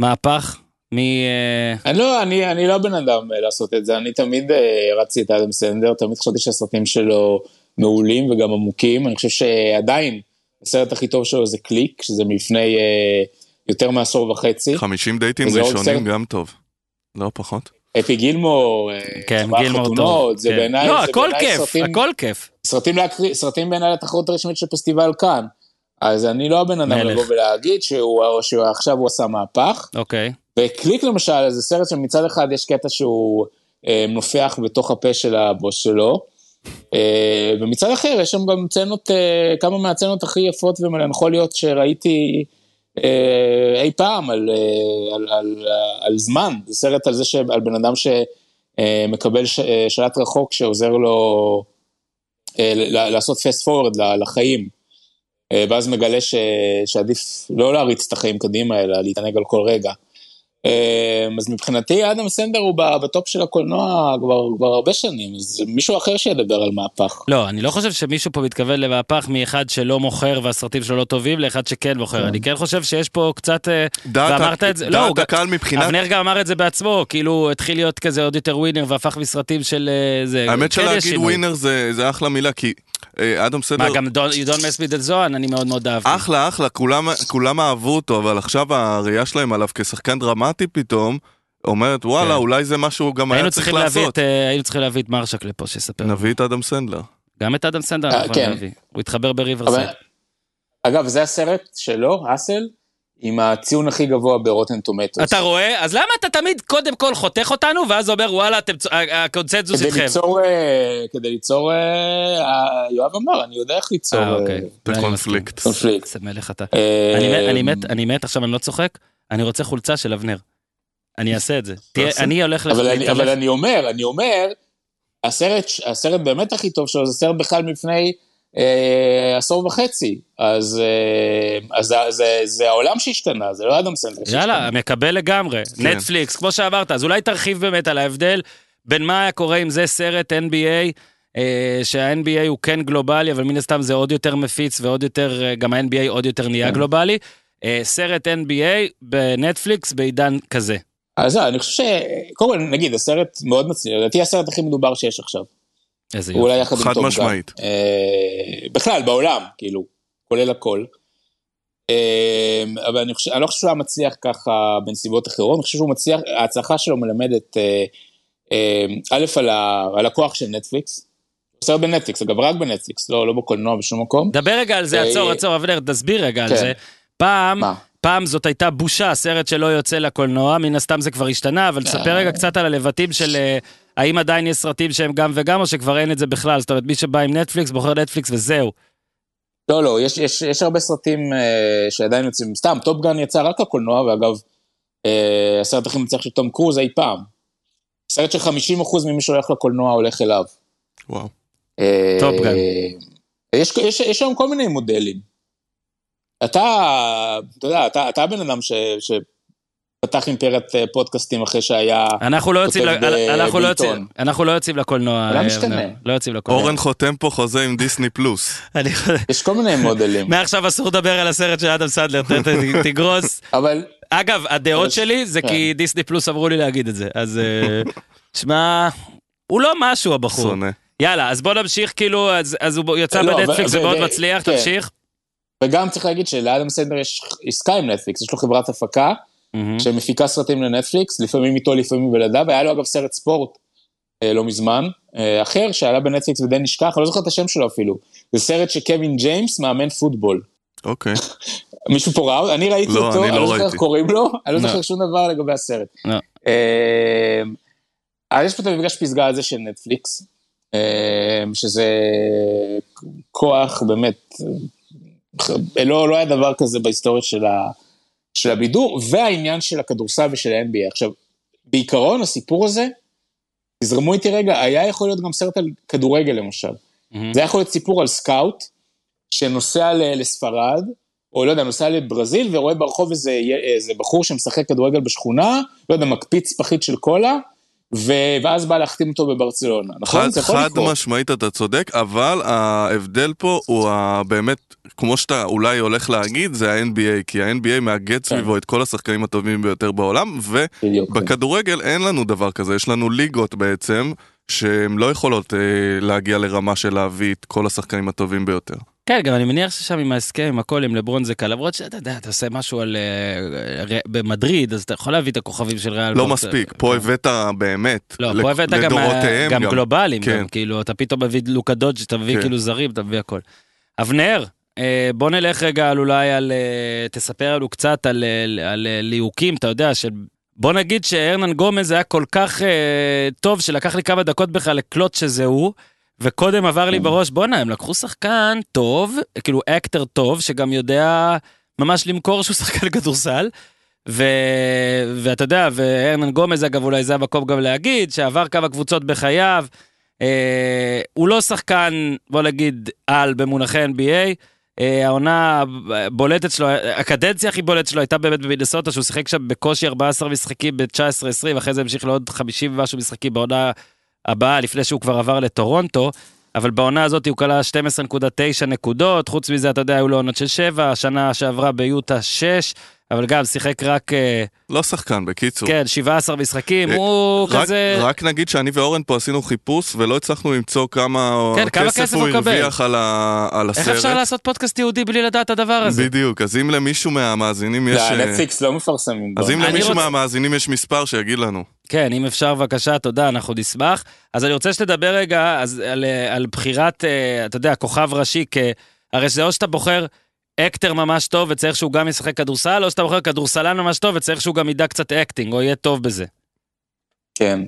המהפך? מי... אה, אני לא, אני, אני לא בן אדם לעשות את זה, אני תמיד רצתי את אדם סנדר, תמיד חשבתי שהסרטים שלו מעולים וגם עמוקים, אני חושב שעדיין הסרט הכי טוב שלו זה קליק, שזה מלפני יותר מעשור וחצי. 50 דייטים ראשונים סרט- גם טוב. לא פחות. אפי גילמור, כן, גילמור טוב. החתונות, זה כן. בעיניי, לא, זה הכל בעיניי כיף, סרטים, הכל כיף. סרטים, להקריא, סרטים בעיניי לתחרות הרשמית של פסטיבל כאן. אז אני לא הבן אדם. לבוא ולהגיד שהוא, שעכשיו הוא עשה מהפך. אוקיי. וקליק למשל, זה סרט שמצד אחד יש קטע שהוא אה, נופח בתוך הפה של הבוס שלו, אה, ומצד אחר יש שם גם צנות, אה, כמה מהצנות הכי יפות ומלנכוליות שראיתי אי פעם על, אה, על, על, על זמן, זה סרט על זה, ש, על בן אדם שמקבל ש, אה, שלט רחוק שעוזר לו אה, לעשות forward ל- לחיים. אה, ואז מגלה ש, שעדיף לא להריץ את החיים קדימה, אלא להתענג על כל רגע. אה, אז מבחינתי אדם סנדר הוא ב- בטופ של הקולנוע כבר, כבר הרבה שנים, אז מישהו אחר שידבר על מהפך. לא, אני לא חושב שמישהו פה מתכוון למהפך מאחד שלא מוכר והסרטים שלו לא טובים לאחד שכן מוכר. אני כן חושב שיש פה קצת... אה, דעת לא, הקהל מבחינת... אבנר גם אמר את זה בעצמו, כאילו הוא התחיל להיות כזה עוד יותר winner והפך מסרטים של אה, זה. האמת כן שלהגיד. winner זה זה אחלה מילה, כי אדם סנדלר... מה, גם don- You don't mess with the Zohan, אני מאוד מאוד אהבתי. אחלה, אחלה, כולם, כולם אהבו אותו, אבל עכשיו הראייה שלהם עליו כשחקן דרמטי פתאום, אומרת, וואלה, כן. אולי זה משהו גם היה צריך לעשות. את, אה, היינו צריכים להביא את מרשק לפה שיספר. נביא את אדם סנדלר. גם את אדם סנדלר אה, כן. להביא. הוא התחבר בריברסייד. אבל, אגב, זה הסרט שלו, האסל, עם הציון הכי גבוה ברוטן טומטוס. אתה רואה? אז למה אתה תמיד קודם כל חותך אותנו, ואז אומר, וואלה, אתם הקונצנזוס כדי איתכם? ליצור, אה, כדי ליצור, אה, אה, יואב אמר, אני יודע איך ליצור אה, אוקיי. אה, אני קונפליקט. קונפליקט. איזה מלך אתה. אני מת, אני מת, אני מת, עכשיו אני לא צוחק, אני רוצה חולצה של אבנר. אני אעשה את זה. תהיה. אני הולך אבל אני, להתהלך- אבל אני אומר, אני אומר, הסרט, הסרט באמת הכי טוב שלו זה סרט בכלל מלפני אה, עשור וחצי. אז, אה, אז זה, זה, זה העולם שהשתנה, זה לא אדם סנדלר יאללה, מקבל לגמרי. כן. נטפליקס, כמו שאמרת, אז אולי תרחיב באמת על ההבדל בין מה היה קורה אם זה סרט NBA, אה, שה-NBA הוא כן גלובלי, אבל מן הסתם זה עוד יותר מפיץ ועוד יותר, אה, גם ה-NBA עוד יותר נהיה כן. גלובלי. אה, סרט NBA בנטפליקס בעידן כזה. אז זהו, אני חושב ש... קודם כל, נגיד, הסרט מאוד מצליח, לדעתי הסרט הכי מדובר שיש עכשיו. איזה הוא אולי יופי. יחד עם חד. משמעית. אה, בכלל, בעולם, כאילו, כולל הכל. אה, אבל אני, חושב, אני לא חושב שהוא היה מצליח ככה בנסיבות אחרות, אני חושב שהוא מצליח, ההצלחה שלו מלמדת, אה, אה, א', על, ה, על הכוח של נטפליקס. הוא סרט בנטפליקס, אגב, רק בנטפליקס, לא, לא בקולנוע בשום מקום. דבר רגע על זה, אה, עצור, עצור, אבנר, תסביר רגע על כן. זה. פעם? פעם זאת הייתה בושה, סרט שלא יוצא לקולנוע, מן הסתם זה כבר השתנה, אבל תספר רגע קצת על הלבטים של אה, האם עדיין יש סרטים שהם גם וגם, או שכבר אין את זה בכלל, זאת אומרת, מי שבא עם נטפליקס, בוחר נטפליקס וזהו. לא, לא, יש, יש, יש הרבה סרטים אה, שעדיין יוצאים, סתם, טופ גן יצא רק לקולנוע, ואגב, אה, הסרט הכי מצליח של תום קרוז אי פעם. סרט של 50% ממי שהולך לקולנוע הולך אליו. וואו. אה, טופ גן. יש, יש, יש היום כל מיני מודלים. אתה, אתה יודע, אתה, אתה הבן אדם ש, שפתח אימפריית אה, פודקאסטים אחרי שהיה... אנחנו לא יוצאים, ב- אנחנו לא יוצאים. אנחנו לא יוצאים לקולנוע. אה, משתנה. לא יוצאים לקולנוע. אורן חותם פה חוזה עם דיסני פלוס. יש כל מיני מודלים. מעכשיו אסור לדבר על הסרט של אדם ת- תגרוס. אבל אגב, הדעות שלי זה כן. כי דיסני פלוס אמרו לי להגיד את זה, אז אה, תשמע, הוא לא משהו הבחור. שונא. יאללה, אז בוא נמשיך, כאילו, אז, אז הוא יצא לא, בנטפליקס ומאוד ו- מצליח, כן. תמשיך. וגם צריך להגיד שלאדם סנדר יש עסקה עם נטפליקס, יש לו חברת הפקה מהמם. שמפיקה סרטים לנטפליקס, לפעמים איתו, לפעמים בלעדיו, היה לו אגב סרט ספורט אה, לא מזמן, אה, אחר שעלה בנטפליקס ודי נשכח, אני לא זוכר את השם שלו אפילו. זה סרט שקווין ג'יימס מאמן פוטבול. אוקיי. מישהו פה ראה? אני ראיתי לא, אותו, אני לא לא זוכר איך. קוראים לו, אני לא לא. זוכר שום דבר לגבי הסרט. לא. אה, אז יש פה את המפגש פסגה הזה של נטפליקס, אה, שזה כוח באמת, אה, לא, לא היה דבר כזה בהיסטוריה של, ה, של הבידור, והעניין של הכדורסל ושל ה-NBA. עכשיו, בעיקרון הסיפור הזה, תזרמו איתי רגע, היה יכול להיות גם סרט על כדורגל למשל. מהמם. זה יכול להיות סיפור על סקאוט, שנוסע ל- לספרד, או לא יודע, נוסע לברזיל ורואה ברחוב איזה, איזה בחור שמשחק כדורגל בשכונה, לא יודע, מקפיץ פחית של קולה. ואז בא להחתים אותו בברצלונה, נכון? חד, חד. משמעית אתה צודק, אבל ההבדל פה הוא באמת, כמו שאתה אולי הולך להגיד, זה ה-NBA, כי ה-NBA מאגד כן. סביבו את כל השחקנים הטובים ביותר בעולם, בדיוק. ובכדורגל אין לנו דבר כזה, יש לנו ליגות בעצם, שהן לא יכולות אה, להגיע לרמה של להביא את כל השחקנים הטובים ביותר. כן, גם אני מניח ששם עם ההסכם, עם הכל, עם לברון זה קל, למרות שאתה יודע, אתה עושה משהו על... אה, במדריד, אז אתה יכול להביא את הכוכבים של ריאל. לא מספיק, פה הבאת באמת, לא, פה הבאת גם, גם גלובליים, כן. כאילו, אתה פתאום מביא לוקה דודג', אתה מביא כן. כאילו זרים, אתה מביא הכל. אבנר, אה, בוא נלך רגע על אולי על... אה, תספר לנו קצת על, אה, על אה, ליהוקים, אתה יודע, של... בוא נגיד שארנן גומז היה כל כך אה, טוב, שלקח לי כמה דקות בכלל לקלוט שזה הוא, וקודם עבר לי בראש, בואנה, הם לקחו שחקן טוב, כאילו אקטר טוב, שגם יודע ממש למכור שהוא שחקן כדורסל. ו... ואתה יודע, וארנן גומז אגב אולי זה המקום גם להגיד, שעבר כמה קבוצות בחייו, אה, הוא לא שחקן, בוא נגיד, על במונחי NBA, אה, העונה הבולטת שלו, הקדנציה הכי בולטת שלו הייתה באמת במינסוטה, שהוא שיחק שם בקושי 14 משחקים ב-19-20, אחרי זה המשיך לעוד 50 ומשהו משחקים בעונה הבאה, לפני שהוא כבר עבר לטורונטו. אבל בעונה הזאת הוא כלה 12.9 נקודות, חוץ מזה, אתה יודע, היו לו עונות של 7, השנה שעברה ביוטה 6, אבל גם שיחק רק, אה, לא שחקן, בקיצור. כן, 17 משחקים, אה, הוא רק, כזה... רק נגיד שאני ואורן פה עשינו חיפוש ולא הצלחנו למצוא כמה, כן, כמה כסף הוא. הרוויח על, ה, על איך הסרט. אפשר לעשות פודקאסט יהודי בלי לדעת את הדבר הזה? בדיוק, אז אם למישהו מהמאזינים יש... לא, נטפליקס לא מפרסמים. אז אם למישהו מהמאזינים יש מספר, שיגיד לנו. כן, אם אפשר, בבקשה, תודה, אנחנו נשמח. אז אני רוצה שתדבר רגע אז, על, על בחירת, אתה יודע, כוכב ראשי, כ... הרי זה או שאתה בוחר actor ממש טוב וצריך שהוא גם ישחק כדורסל, או שאתה בוחר כדורסלן ממש טוב וצריך שהוא גם ידע קצת acting, או יהיה טוב בזה. כן.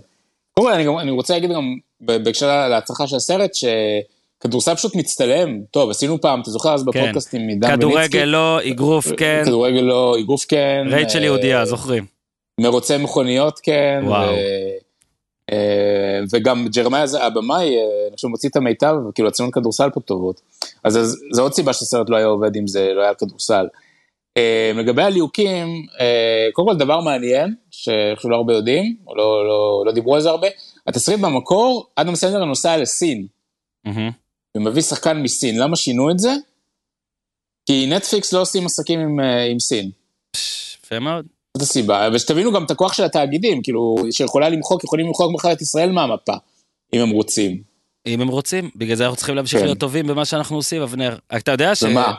קודם כל, אני, אני רוצה להגיד גם, בהקשר להצלחה של הסרט, שכדורסל פשוט מצטלם. טוב, עשינו פעם, אתה זוכר אז כן. בפודקאסטים מדן כדורגל לא, אגרוף כן, כדורגל לא, אגרוף כן. רייצ'ל אה, יהודייה, זוכרים. מרוצי מכוניות כן. וואו. אה, וגם ג'רמיה הבמאי, אה, אני חושב מוציא את המיטב, כאילו הציון כדורסל פה טובות. אז זו עוד סיבה שהסרט לא היה עובד אם זה לא היה כדורסל. אה, לגבי הליהוקים, קודם כל דבר מעניין, שאני חושב לא הרבה יודעים, או לא, לא, לא דיברו על זה הרבה, התסריט במקור, אדם סנדלר נוסע לסין. ומביא שחקן מסין, למה שינו את זה? כי נטפליקס לא עושים עסקים עם, עם סין. יפה מאוד. זאת הסיבה, ושתבינו גם את הכוח של התאגידים, כאילו, שיכולה למחוק, יכולים למחוק בכלל את ישראל מהמפה, אם הם רוצים. אם הם רוצים, בגלל זה אנחנו צריכים להמשיך כן. להיות טובים במה שאנחנו עושים, אבנר. אתה יודע ש... ומה?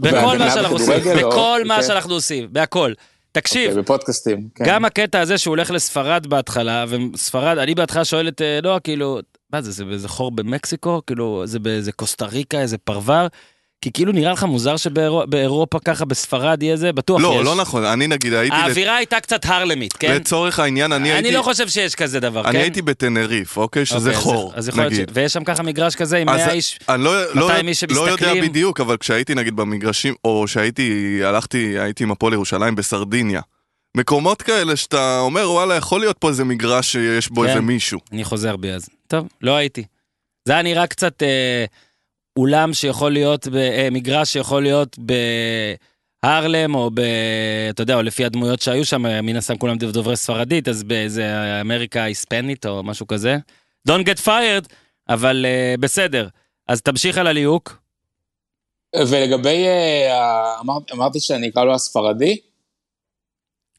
בכל מה שאנחנו עושים, בכדורגל או- בכל מה. שאנחנו עושים, בהכל. תקשיב, אוקיי, בפודקאסטים. כן. גם הקטע הזה שהוא הולך לספרד בהתחלה, וספרד, אני בהתחלה שואל את אה, נועה, כאילו, מה זה, זה באיזה חור במקסיקו? כאילו, זה באיזה קוסטה ריקה, איזה פרבר? כי כאילו נראה לך מוזר שבאירופה ככה, בספרד יהיה זה? בטוח לא, יש. לא נכון, אני נגיד הייתי, האווירה הייתה קצת הרלמית, כן? לצורך העניין, אני הייתי, אני לא חושב שיש כזה דבר, כן? אני הייתי בטנריף, אוקיי? שזה אוקיי, אז- חור, אז יכול להיות ש... נגיד. ויש שם ככה מגרש כזה עם אז 100 איש. אני לא, לא, 200 איש לא יודע שמסתכלים. בדיוק, אבל כשהייתי נגיד במגרשים, או שהייתי, הלכתי, הייתי עם הפועל ירושלים בסרדיניה. מקומות כאלה שאתה אומר, וואלה, יכול להיות פה איזה מגרש שיש בו כן. איזה מישהו. אני חוזר בי אז. טוב, לא הייתי. זה היה נראה קצת אה, אולם שיכול להיות, ב, אה, מגרש שיכול להיות בהרלם, או ב... אתה יודע, או לפי הדמויות שהיו שם, אה, מן הסתם כולם דוברי ספרדית, אז באיזה אמריקה היספנית או משהו כזה. Don't get fired, אבל אה, בסדר. אז תמשיך על הליהוק. ולגבי, אה, אמר- אמרתי שאני אקרא לו הספרדי,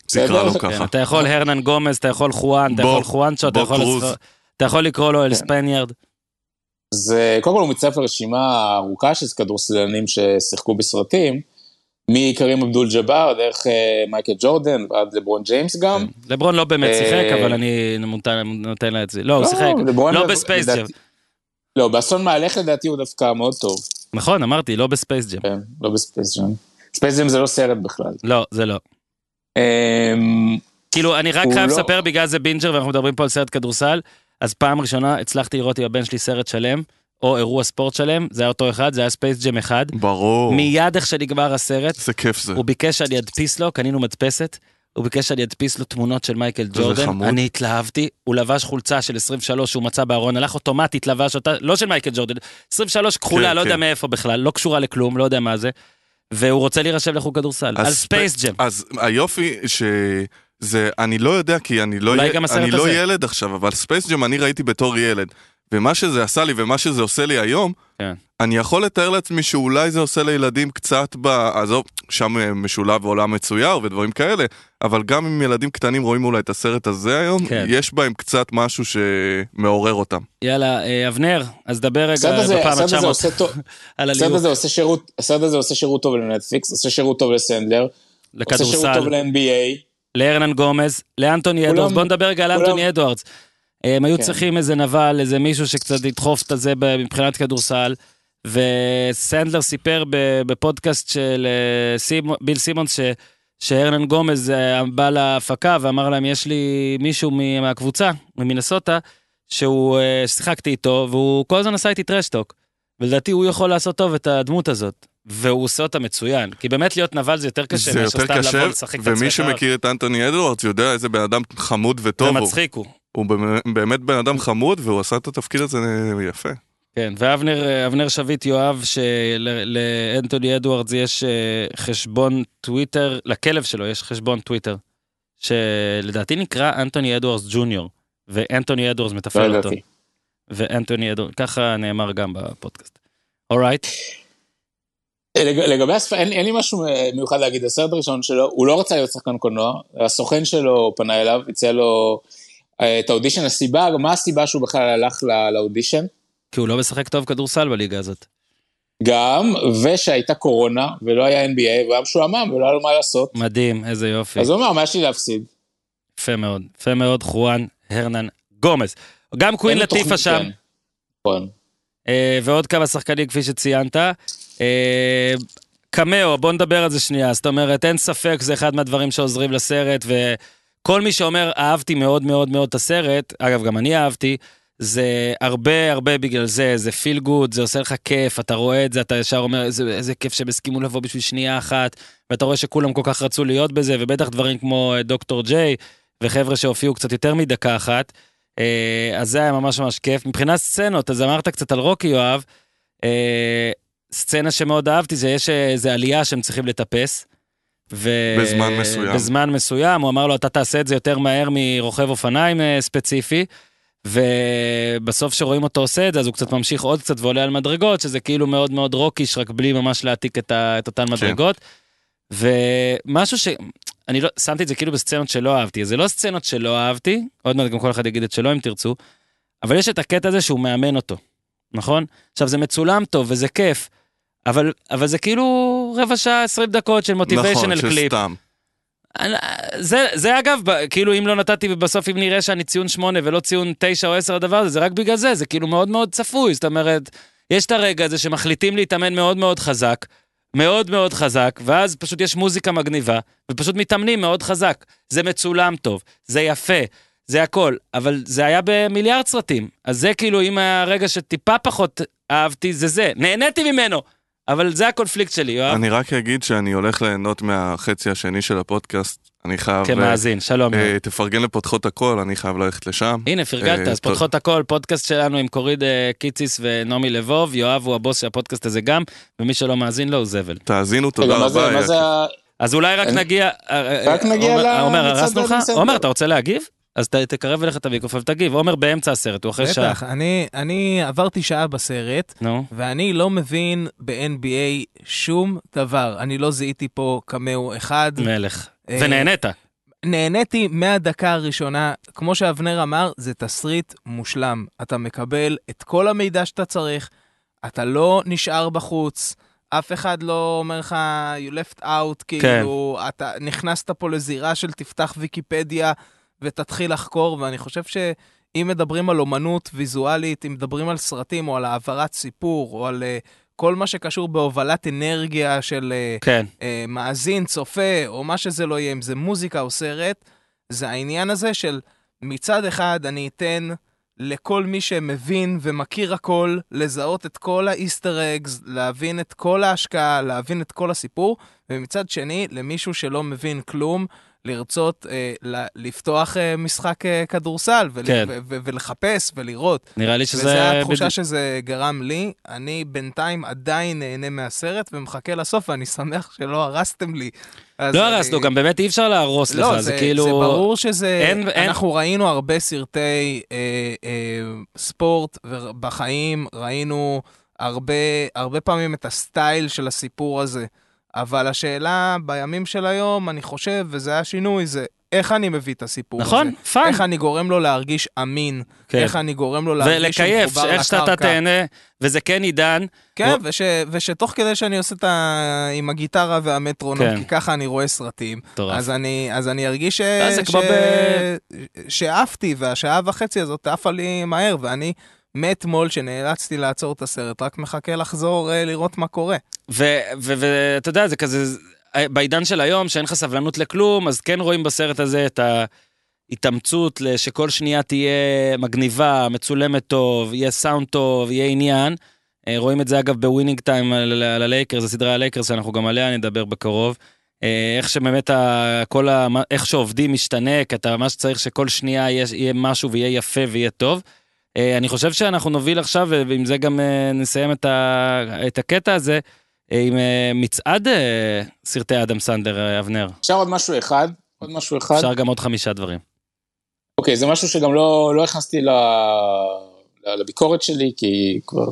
תקרא בסדר? לו כן, ככה. אתה יכול הרנן גומז, אתה יכול חואן, אתה יכול חואנצ'ו, אתה יכול... לקרוא לו אל כן. ספניארד. אז אה, קודם כל הוא מצטרף לרשימה ארוכה של כדורסלנים ששיחקו בסרטים, מכרים עבדול ג'אבר, דרך אה, מייקל ג'ורדן ועד לברון ג'יימס גם. לברון לא באמת אה, שיחק, אבל אני נותן- לה את זה. לא, הוא לא, שיחק. לא בספייס. לדעתי- לא, באסון מהלך לדעתי הוא דווקא מאוד טוב, נכון, אמרתי, לא בספייס ג'ם. כן, לא בספייס ג'ם. ספייס ג'ם זה לא סרט בכלל. לא, זה לא. אמ, כאילו, אני רק חייב לא- לספר בגלל זה בינג'ר ואנחנו מדברים פה על סרט כדורסל, אז פעם ראשונה הצלחתי לראות עם הבן שלי סרט שלם, או אירוע ספורט שלם, זה היה אותו אחד, זה היה ספייס ג'ם אחד. ברור. מיד איך שנגמר הסרט, איזה כיף זה. הוא ביקש שאני אדפיס לו, קנינו מדפסת, הוא ביקש שאני אדפיס לו תמונות של מייקל ג'ורדן, חמוד. אני התלהבתי, הוא לבש חולצה של 23 שהוא מצא בארון, הלך אוטומטית, לבש אותה, לא של מייקל ג'ורדן, 23 כחולה, כן, לא יודע כן. מאיפה בכלל, לא קשורה לכלום, לא יודע מה זה, והוא רוצה להירשם לחוג כדורסל, על ספ- ספייס ג'ם. אז היופי שזה, אני לא יודע, כי אני לא, י- אני לא. ילד עכשיו, אבל ספייס ג'ם אני ראיתי בתור ילד. ומה שזה עשה לי ומה שזה עושה לי היום, כן. אני יכול לתאר לעצמי שאולי זה עושה לילדים קצת ב... עזוב, שם אה, משולב עולם מצויר ודברים כאלה, אבל גם אם ילדים קטנים רואים אולי את הסרט הזה היום, כן. יש בהם קצת משהו שמעורר אותם. יאללה, אה, אבנר, אז דבר רגע הזה- בפעם הסרט הזה ה-900 עושה טוב, על הסרט הליהוק הזה עושה שירות, הסרט הזה עושה שירות טוב לנטפליקס, עושה שירות טוב לסנדלר, עושה שירות טוב ל-NBA, להרנן גומז, לאנטוני אדוארדס, בוא נדבר רגע על אנטוני אדוארדס. הם היו כן. צריכים איזה נבל, איזה מישהו שקצת ידחוף את הזה מבחינת כדורסל, וסנדלר סיפר בפודקאסט של אה, סימ- ביל סימונס ש... שהרנן גומז אה, בא להפקה ואמר להם, יש לי מישהו מהקבוצה, ממינסוטה, שהוא, אה, ששיחקתי איתו, והוא כל הזמן עשה איתי טרשטוק. ולדעתי הוא יכול לעשות טוב את הדמות הזאת. והוא עושה אותה מצוין. כי באמת להיות נבל זה יותר קשה זה יותר קשה, לבוא לשחק את ומי. שמכיר את אנטוני אדוארדס יודע איזה בן אדם חמוד וטוב הוא. ומצחיק הוא. הוא באמת- בן אדם חמוד והוא עשה את התפקיד הזה יפה. כן, ואבנר אבנר שביט יואב, שלאנטוני אדוארדס יש אה, חשבון טוויטר, לכלב שלו יש חשבון טוויטר, שלדעתי נקרא אנטוני אדוארדס ג'וניור, ואנטוני אדוארדס לא מתפעל אותו. ידעתי. ואנטוני אדוארדס, ככה נאמר גם בפודקאסט. alright, לג- לגבי הספר, אין, אין לי משהו מיוחד להגיד, הסרט הראשון שלו, הוא לא רצה להיות שחקן קולנוע, הסוכן שלו פנה אליו, הציע לו אה, את האודישן, הסיבה, מה הסיבה שהוא בכלל הלך לא- לאודישן? כי הוא לא משחק טוב כדורסל בליגה הזאת. גם, ושהייתה קורונה, ולא היה NBA, והוא היה משועמם, ולא היה לו מה לעשות. מדהים, איזה יופי. אז הוא אמר, מה יש לי להפסיד? יפה מאוד, יפה מאוד, חואן הרנן גומז. גם קווין לטיפה שם. כן. נכון. אה, ועוד כמה שחקנים כפי שציינת. אה, קמאו, בוא נדבר על זה שנייה. זאת אומרת, אין ספק, זה אחד מהדברים שעוזרים לסרט, וכל מי שאומר, אהבתי מאוד מאוד מאוד את הסרט, אגב, גם אני אהבתי, זה הרבה הרבה בגלל זה, זה פיל גוד, זה עושה לך כיף, אתה רואה את זה, אתה ישר אומר, איזה, איזה כיף שהם הסכימו לבוא בשביל שנייה אחת, ואתה רואה שכולם כל כך רצו להיות בזה, ובטח דברים כמו אה, דוקטור ג'יי, וחבר'ה שהופיעו קצת יותר מדקה אחת. אה, אז זה היה ממש ממש כיף. מבחינת סצנות, אז אמרת קצת על רוקי, יואב. אה, סצנה שמאוד אהבתי זה יש איזה עלייה שהם צריכים לטפס. ו... בזמן מסוים. בזמן מסוים, הוא אמר לו, אתה תעשה את זה יותר מהר מרוכב אופניים אה, ספציפי. ובסוף שרואים אותו עושה את זה, אז הוא קצת ממשיך עוד קצת ועולה על מדרגות, שזה כאילו מאוד מאוד רוקיש, רק בלי ממש להעתיק את, ה... את אותן כן. מדרגות. ומשהו ש... אני לא, שמתי את זה כאילו בסצנות שלא אהבתי, זה לא סצנות שלא אהבתי, עוד מעט גם כל אחד יגיד את שלו אם תרצו, אבל יש את הקטע הזה שהוא מאמן אותו, נכון? עכשיו זה מצולם טוב וזה כיף, אבל, אבל זה כאילו רבע שעה, 20 דקות של מוטיביישנל נכון, קליפ. שסתם. אני- זה, זה אגב, כאילו אם לא נתתי בסוף אם נראה שאני ציון 8 ולא ציון 9 או 10 לדבר הזה, זה רק בגלל זה, זה כאילו מאוד מאוד צפוי, זאת אומרת, יש את הרגע הזה שמחליטים להתאמן מאוד מאוד חזק, מאוד מאוד חזק, ואז פשוט יש מוזיקה מגניבה, ופשוט מתאמנים מאוד חזק. זה מצולם טוב, זה יפה, זה הכל, אבל זה היה במיליארד סרטים, אז זה כאילו אם היה רגע שטיפה פחות אהבתי, זה זה, נהניתי ממנו, אבל זה הקונפליקט שלי, יואב, אני רק אגיד שאני הולך ליהנות מהחצי השני של הפודקאסט. אני חייב... כמאזין, שלום. אה, תפרגן לפותחות הכל, אני חייב ללכת לשם. הנה, פרגנת, אה, אז. פותחות הכל, פודקאסט שלנו עם קוריד אה, קיציס ונעמי לבוב, יואב הוא הבוס של הפודקאסט הזה גם, ומי שלא מאזין לו הוא זבל. תאזינו, תודה רבה. מה זה ה... אז אולי רק אני- נגיע... אה, רק נגיע עומר- למצעד עומר, הרסנו לך? עומר, אתה רוצה להגיב? אז ת- תקרב אליך את המיקרופון ותגיב. עומר באמצע הסרט, הוא אחרי שעה. בטח, אני, אני עברתי שעה בסרט, נו, ואני לא מבין ב-NBA שום דבר. אני לא זיהיתי פה קמאו אחד. מלך. אה, ונהנית. נהניתי מהדקה הראשונה, כמו שאבנר אמר, זה תסריט מושלם. אתה מקבל את כל המידע שאתה צריך, אתה לא נשאר בחוץ, אף אחד לא אומר לך, you left out, כאילו, אתה נכנסת פה לזירה של תפתח ויקיפדיה ותתחיל לחקור, ואני חושב שאם מדברים על אומנות ויזואלית, אם מדברים על סרטים או על העברת סיפור, או על uh, כל מה שקשור בהובלת אנרגיה של... Uh, כן. אה, מאזין, צופה, או מה שזה לא יהיה, אם זה מוזיקה או סרט, זה העניין הזה של מצד אחד אני אתן לכל מי שמבין ומכיר הכל, לזהות את כל האיסטר אגס, להבין את כל ההשקעה, להבין את כל הסיפור, ומצד שני, למישהו שלא מבין כלום, לרצות אה, לפתוח אה, משחק אה, כדורסל, ול- כן. ו- ו- ולחפש ולראות. נראה לי שזה... וזה התחושה בדיוק- שזה גרם לי. אני בינתיים עדיין נהנה מהסרט ומחכה לסוף, ואני שמח שלא הרסתם לי. לא אני- הרסנו, גם באמת אי אפשר להרוס לך, לא, זה זה, כאילו... זה ברור שזה... אין- אין- אנחנו ראינו הרבה סרטי אה, אה, ספורט בחיים, ראינו הרבה, הרבה פעמים את הסטייל של הסיפור הזה. אבל השאלה בימים של היום, אני חושב, וזה השינוי, זה איך אני מביא את הסיפור נכון, הזה. fun. איך אני גורם לו להרגיש אמין. כן. איך אני גורם לו להרגיש שהוא ולקייף, מחובר איך שאתה לקרקע. תהנה, וזה כן עידן. כן, לא- וש, ושתוך כדי שאני עושה את ה... עם הגיטרה והמטרונום, כן. כי ככה אני רואה סרטים, מטורף. אז אני, אז אני ארגיש ש... ש... כמו שעפתי, והשעה וחצי הזאת עפה לי מהר, ואני מאתמול שנאלצתי לעצור את הסרט, רק מחכה לחזור אה, לראות מה קורה. ואתה יודע, זה כזה, בעידן של היום, שאין לך סבלנות לכלום, אז כן רואים בסרט הזה את ההתאמצות שכל שנייה תהיה מגניבה, מצולמת טוב, יהיה סאונד טוב, יהיה עניין. אה, רואים את זה אגב ב Winning Time על על הלייקרס, הסדרה הלייקרס, שאנחנו גם עליה נדבר בקרוב. אה, איך שבאמת כל ה... איך שעובדים משתנה, כי אתה ממש צריך שכל שנייה יהיה משהו ויהיה יפה ויהיה טוב. אה, אני חושב שאנחנו נוביל עכשיו, ועם זה גם אה, נסיים את, ה... את הקטע הזה, אה, עם מצעד סרטי אדם סנדר, אבנר. אפשר עוד משהו אחד? עוד משהו אחד? אפשר גם עוד חמישה דברים. אוקיי, זה משהו שגם לא, לא הכנסתי ל, לביקורת שלי, כי כבר...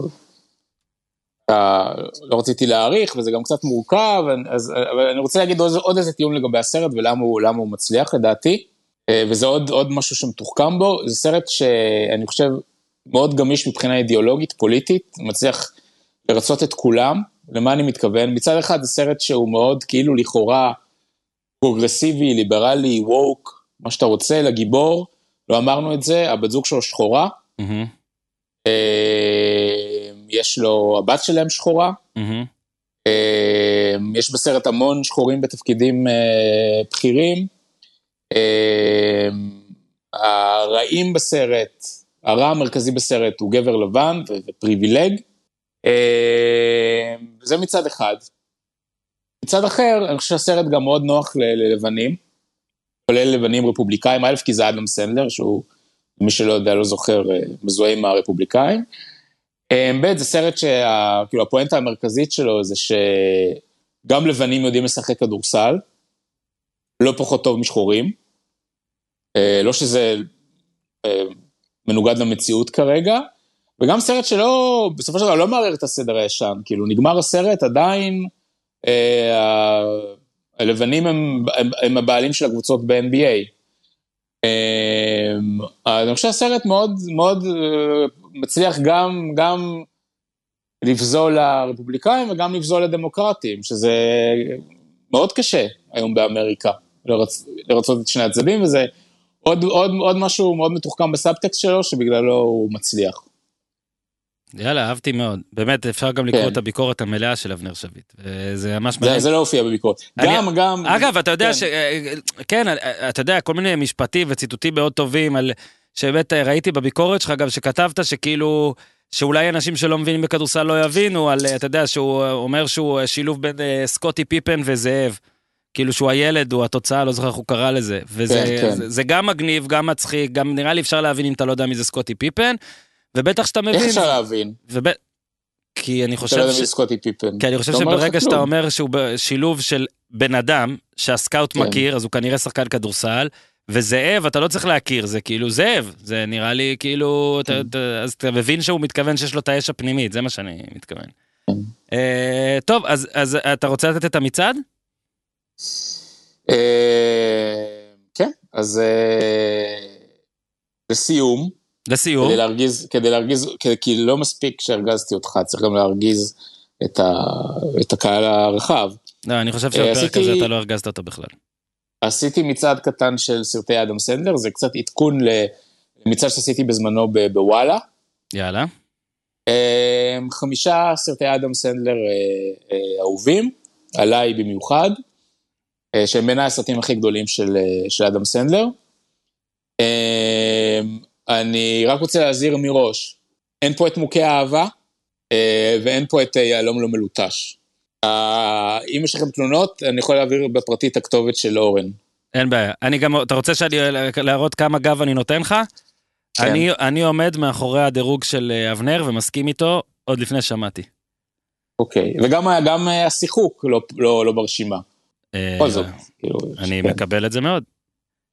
לא רציתי להאריך, וזה גם קצת מורכב, אז, אבל אני רוצה להגיד עוד, עוד איזה טיעון לגבי הסרט ולמה הוא, הוא מצליח לדעתי, וזה עוד, עוד משהו שמתוחכם בו, זה סרט שאני חושב מאוד גמיש מבחינה אידיאולוגית, פוליטית, מצליח לרצות את כולם, למה אני מתכוון? מצד אחד זה סרט שהוא מאוד כאילו לכאורה פרוגרסיבי, ליברלי, woke, מה שאתה רוצה, לגיבור, לא אמרנו את זה, הבת זוג שלו שחורה, אה, יש לו, הבת שלהם שחורה. אה, יש בסרט המון שחורים בתפקידים אה, בכירים. אה, הרעים בסרט, הרע המרכזי בסרט הוא גבר לבן ופריבילג. אה, זה מצד אחד. מצד אחר, אני חושב שהסרט גם מאוד נוח ללבנים, כולל לבנים רפובליקאים, א', כי זה אדם סנדלר, שהוא, מי שלא יודע, לא זוכר, אה, מזוהה עם הרפובליקאים. אה, ב', זה סרט שהפואנטה הפואנטה המרכזית שלו זה שגם לבנים יודעים לשחק כדורסל, לא פחות טוב משחורים. לא שזה מנוגד למציאות כרגע, וגם סרט שלא, בסופו של דבר לא מערער את הסדר הישן, כאילו נגמר הסרט עדיין, אה, הלבנים הם, הם, הם הבעלים של הקבוצות ב-NBA. אה, אני חושב שהסרט מאוד מאוד אה, מצליח גם, גם לבזול לרפובליקאים וגם לבזול לדמוקרטים, שזה מאוד קשה היום באמריקה, לרצ, לרצות את שני הצדדים, וזה עוד, עוד, עוד משהו מאוד מתוחכם בסאבטקסט שלו, שבגללו הוא מצליח. יאללה, אהבתי מאוד. באמת, אפשר גם לקרוא כן. את הביקורת המלאה של אבנר שביט. זה ממש מעניין. זה לא הופיע בביקורת. אני- גם, גם... אגב, אתה יודע כן. ש... כן, אתה יודע, כל מיני משפטים וציטוטים מאוד טובים על... שבאמת ראיתי בביקורת שלך גם שכתבת שכאילו... שאולי אנשים שלא מבינים בכדורסל לא יבינו, על, אתה יודע, שהוא אומר שהוא שילוב בין אה, סקוטי פיפן וזאב. כאילו שהוא הילד, הוא התוצאה, לא זוכר איך הוא קרא לזה. וזה כן, כן. זה, זה גם מגניב, גם מצחיק, גם נראה לי אפשר להבין אם אתה לא יודע מי זה סקוטי פיפן, ובטח שאתה מבין. איך אפשר להבין? וב... כי אני אתה לא חושב יודע ש... מי סקוטי פיפן. כי אני חושב שברגע שאתה כלום. אומר שהוא שילוב של בן אדם שהסקאוט כן. מכיר, אז הוא כנראה שחקן כדורסל, וזאב, אתה לא צריך להכיר, זה כאילו זאב, זה נראה לי כאילו, אתה- כן. אתה- אז אתה מבין שהוא מתכוון שיש לו את האש הפנימית, זה מה שאני מתכוון. אה, טוב, אז אז אתה רוצה לתת את המצעד? אה, כן, אז אה, לסיום, לסיום. כדי להרגיז, כדי להרגיז, כי- לא מספיק שהרגזתי אותך, צריך גם להרגיז את ה- את הקהל הרחב. לא, אני חושב אה, שבפרק הזה אתה לא הרגזת אותו בכלל. עשיתי מצעד קטן של סרטי אדם סנדלר, זה קצת עדכון למצעד שעשיתי בזמנו בוואלה. יאללה. חמישה סרטי אדם סנדלר אה, אה, אהובים, עליי במיוחד, שהם בעיניי הסרטים הכי גדולים של, אה, של אדם סנדלר. אה, אני רק רוצה להזהיר מראש, אין פה את מוכי האהבה, אה, ואין פה את אה, יהלום לא מלוטש. אה, אם יש לכם תלונות, אני יכול להעביר בפרטי את הכתובת של אורן. אין בעיה. אני גם, אתה רוצה שאני להראות כמה גב אני נותן לך? כן. אני, אני עומד מאחורי הדירוג של אה, אבנר ומסכים איתו עוד לפני שמעתי. אוקיי, וגם גם אה, השיחוק לא, לא, לא ברשימה. אה, בכל זאת, כאילו, אני כן. מקבל את זה מאוד.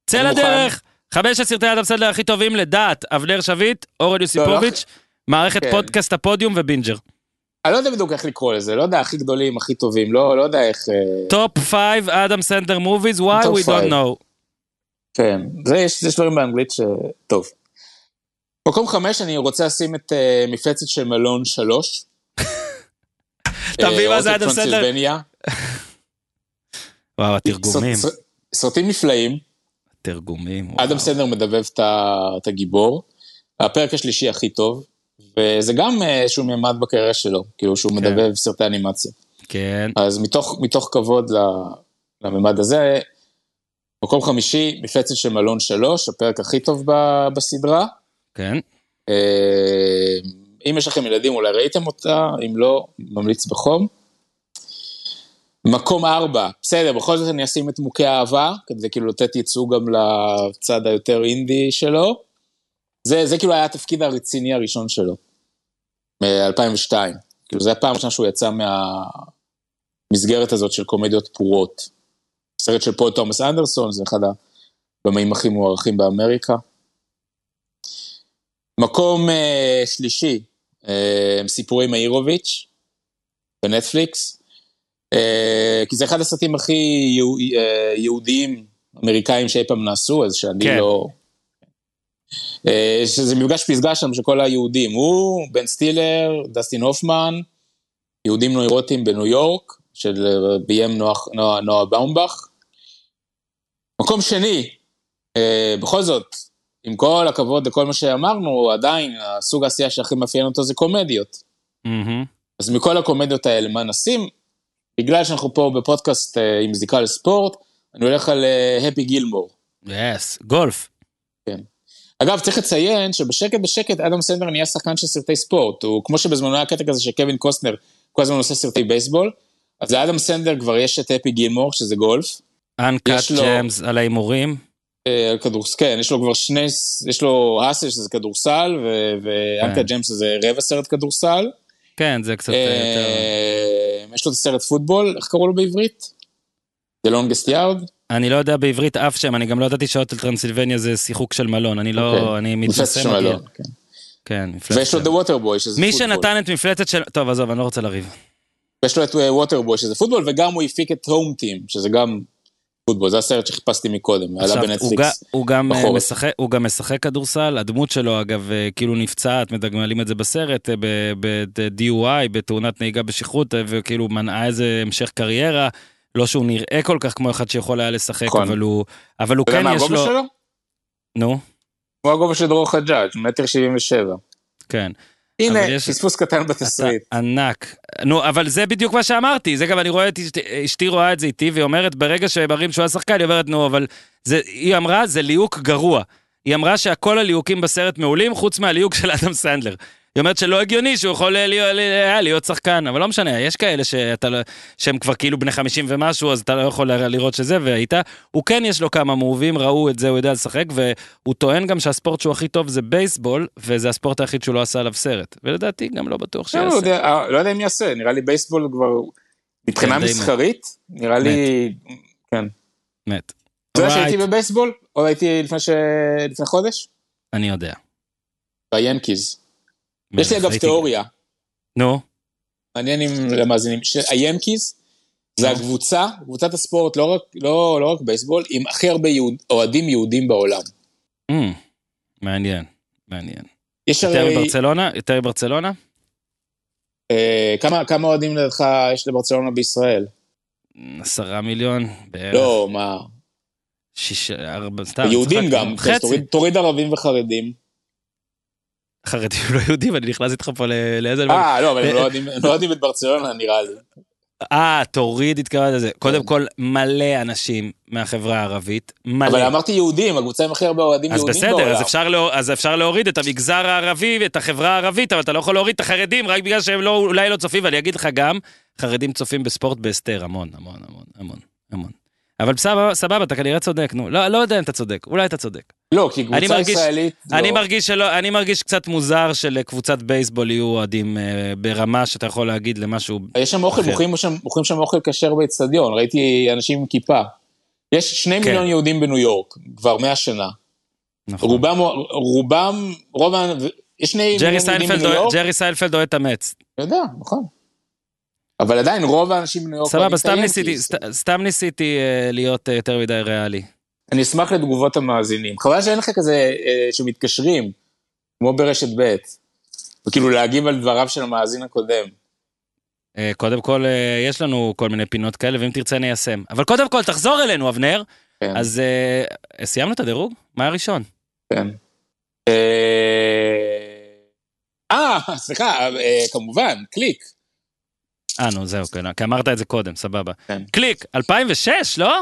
צא לדרך! חמשת סרטי אדם סנדלר הכי טובים לדעת, אבנר שביט, אורן יוסיפוביץ', מערכת כן. פודקאסט הפודיום ובינג'ר. אני לא יודע בדיוק איך לקרוא לזה, לא יודע, הכי גדולים, הכי טובים, לא, לא יודע איך... אה, top 5 Adam Sandler movies, why we don't know. כן, זה יש, דברים באנגלית ש... טוב. מקום חמש, אני רוצה לשים את uh, מפלצת של מלון שלוש. אה, מה זה אדם סנדלר? וואו, התרגומים, סרט- סרטים נפלאים, תרגומים. וואו. אדם סנדלר מדבב את הגיבור. הפרק השלישי הכי טוב, וזה גם אה, איזשהו מימד בקריירה שלו, כאילו שהוא כן. מדבב סרטי אנימציה. כן, אז מתוך, מתוך כבוד לממד הזה, מקום חמישי, מפלצת של מלון שלוש, הפרק הכי טוב ב- בסדרה. כן. אה, אם יש לכם ילדים, אולי ראיתם אותה, אם לא, ממליץ בחום. מקום ארבע, בסדר, בכל זאת אני אשים את מוכי האהבה, כדי כאילו לתת ייצוג גם לצד היותר אינדי שלו. זה, זה כאילו היה התפקיד הרציני הראשון שלו, מ-2002. כאילו, זו הפעם הראשונה שהוא יצא מהמסגרת הזאת של קומדיות פרועות. סרט של פול תומאס אנדרסון, זה אחד הבמאים הכי מוערכים באמריקה. מקום אה, שלישי, אה, סיפורי מאירוביץ' בנטפליקס, כי זה אחד הסרטים הכי אה, יהודיים אמריקאים שאי פעם נעשו, אז שאני כן. לא... אה, שזה מפגש פסגה שם של כל היהודים, הוא, בן סטילר, דסטין הופמן, יהודים נוירוטים בניו יורק, של אה, ביים נועה, נועה, באומבך. מקום שני, אה, בכל זאת, עם כל הכבוד לכל מה שאמרנו, עדיין הסוג העשייה שהכי מאפיין אותו זה קומדיות. מהמם. אז מכל הקומדיות האלה, מה נשים? בגלל שאנחנו פה בפודקאסט אה, עם זיקה לספורט, אני הולך על הפי גילמור. יס, גולף. אגב, צריך לציין שבשקט בשקט אדם סנדר נהיה שחקן של סרטי ספורט. הוא, כמו שבזמנו היה קטע כזה שקווין קוסטנר כל הזמן עושה סרטי בייסבול, אז לאדם סנדר כבר יש את אפי גילמור, שזה גולף. אנקאט ג'מס על ההימורים. אה, על כן, יש לו כבר שני, יש לו האסל שזה כדורסל, ו- ואנקה כן. ג'יימס שזה רבע סרט כדורסל. כן, זה קצת אה, יותר... אה, יש לו את הסרט פוטבול, איך קראו לו בעברית? The longest yard? אני לא יודע בעברית אף שם, אני גם לא ידעתי שהוטל טרנסילבניה זה שיחוק של מלון, אני לא... אוקיי. אני של מגעיל. מלון, כן. מפלצת ויש לו The Waterboy שזה מי פוטבול. שנתן את מפלצת של... טוב, עזוב, אני לא רוצה לריב. ויש לו את ווטרבוי שזה פוטבול, וגם הוא הפיק את הום טים, שזה גם פוטבול, זה הסרט שחיפסתי מקודם, עלה בנטפליקס. הוא, גם, אה. משחק, הוא גם משחק כדורסל, הדמות שלו אגב אה, כאילו נפצעת, מדגמלים את זה בסרט, אה, ב-DUI, בתאונת נהיגה בשכרות, וכאילו מנעה איזה המשך קריירה. לא שהוא נראה כל כך כמו אחד שיכול היה לשחק, נכון. אבל הוא, אבל הוא אתה יודע כן מה יש הגובה לו... שלו? נו, הוא הגובה של דרור חג'אג', מטר שבעים ושבע. כן. הנה, פספוס קטן בתסריט. ענק. נו, אבל זה בדיוק מה שאמרתי, זה גם אני רואה את אשתי, אשתי רואה את זה איתי, והיא אומרת, ברגע שמראים שהוא היה שחקן, היא אומרת, נו, אבל זה, היא אמרה, זה ליהוק גרוע. היא אמרה שכל הליהוקים בסרט מעולים, חוץ מהליהוק של אדם סנדלר. היא אומרת שלא הגיוני שהוא יכול להיות, להיות, להיות שחקן, אבל לא משנה, יש כאלה שאתה, לא- שהם כבר כאילו בני 50 ומשהו, אז אתה לא יכול לראות שזה, והיית, הוא כן יש לו כמה מובים, ראו את זה, הוא יודע לשחק, והוא טוען גם שהספורט שהוא הכי טוב זה בייסבול, וזה הספורט היחיד שהוא לא עשה עליו סרט. ולדעתי גם לא בטוח לא, שיעשה. לא יודע, אה, לא יודע אם יעשה, נראה לי בייסבול כבר, מבחינה כן, מסחרית, נראה לי, כן. מת. אתה יודע Alright, שהייתי בבייסבול? או הייתי לפני ש- לפני חודש? אני יודע. ביאנקיז. יש לי אגב תיאוריה, נו, מעניין אם למאזינים, שהיאנקיז זה. הקבוצה, קבוצת הספורט, לא רק, לא, לא רק בייסבול, עם הכי הרבה יהוד, אוהדים יהודים בעולם. אמ, מעניין, מעניין. יש יותר הרי, מברצלונה? יותר מברצלונה? אה, כמה, כמה אוהדים לדעתך יש לברצלונה בישראל? עשרה מיליון בערך. לא, מה, שישה, ארבע, סתם. יהודים. גם, חצי. תוריד, תוריד ערבים וחרדים. חרדים לא יהודים, אני נכנס איתך פה לאיזה... אה, לא, אבל הם לא אוהדים- הם לא אוהדים את ברצלונה נראה לי. אה, תוריד, התכוונת לזה. קודם כן. כל, מלא אנשים מהחברה הערבית. מלא. אבל אמרתי יהודים, הקבוצה עם הכי הרבה אוהדים אז יהודים בסדר, בעולם. אז אפשר, לא, אז אפשר להוריד את המגזר הערבי ואת החברה הערבית, אבל אתה לא יכול להוריד את החרדים רק בגלל שהם לא, אולי לא צופים, ואני אגיד לך גם, חרדים צופים בספורט בהסתר, המון, המון, המון, המון, המון. אבל סבבה, סבבה, אתה כנראה צודק, נו. לא, לא יודע אם אתה צודק, אולי אתה צודק. לא, כי אני קבוצה מרגיש- ישראלית... אני לא. מרגיש שלא, אני מרגיש קצת מוזר שלקבוצת בייסבול יהיו אוהדים אה, ברמה שאתה יכול להגיד למשהו... יש שם אוכל. מוכרים שם, מוכרים שם אוכל כשר באצטדיון, ראיתי אנשים עם כיפה. יש שני כן. מיליון יהודים בניו יורק, כבר מאה שנה. נכון. רובם, רובם, רוב ה... יש שני מיליון יהודים בניו יורק, ג'רי סיינפלד אוהד את המטס. אני יודע, נכון. אבל עדיין, רוב האנשים בניו יורק... סבבה, אוהדים את סתם. ניסיתי, סת- סתם ניסיתי אה, להיות אה, יותר מדי ריאלי. אני אשמח לתגובות המאזינים. חבל שאין לך כזה אה, שמתקשרים, כמו ברשת ב', וכאילו להגיב על דבריו של המאזין הקודם. קודם כל, יש לנו כל מיני פינות כאלה, ואם תרצה ניישם. אבל קודם כל, תחזור אלינו, אבנר. כן, אז אה, סיימנו את הדירוג? מה היה ראשון? כן. אה, סליחה, כמובן, קליק. אה, נו, זהו, כן, כי אמרת את זה קודם, סבבה. כן. קליק, 2006, לא?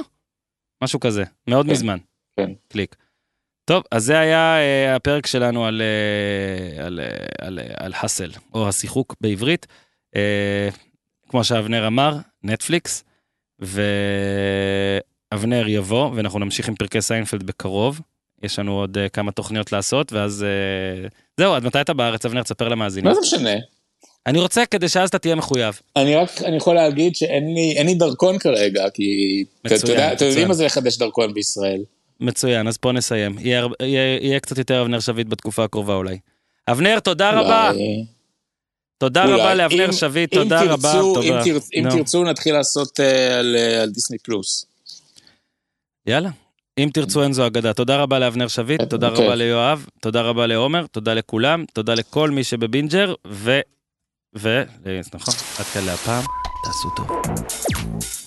משהו כזה, מאוד כן, מזמן. כן. קליק. טוב, אז זה היה אה, הפרק שלנו על, אה, על, אה, על, אה, על האסל, או השיחוק בעברית. אה, כמו שאבנר אמר, נטפליקס, ואבנר יבוא, ואנחנו נמשיך עם פרקי סיינפלד בקרוב. יש לנו עוד אה, כמה תוכניות לעשות, ואז אה, זהו, עד מתי אתה בארץ, אבנר? תספר למאזינים. מה זה משנה? אני רוצה כדי שאז אתה תהיה מחויב. אני רק, אני יכול להגיד שאין לי, אין לי דרכון כרגע, כי... מצוין, יודע- אתם יודעים. מה זה לחדש דרכון בישראל. מצוין, אז פה נסיים. יהיה, יהיה, יהיה קצת יותר אבנר שביט בתקופה הקרובה אולי. אבנר, תודה רבה. אולי- תודה אולי. רבה לאבנר אם- שביט, אם תודה תרצו- רבה. אם תודה. תרצ- אם נו, תרצו, נתחיל לעשות אה, על אה, על דיסני פלוס. יאללה. אם תרצו אין זו אגדה. תודה רבה לאבנר שביט, אוקיי. תודה רבה ליואב, תודה רבה לעומר, תודה לכולם, תודה לכל מי שבבינג'ר, ו... ו... נכון, עד כאן להפעם, תעשו טוב.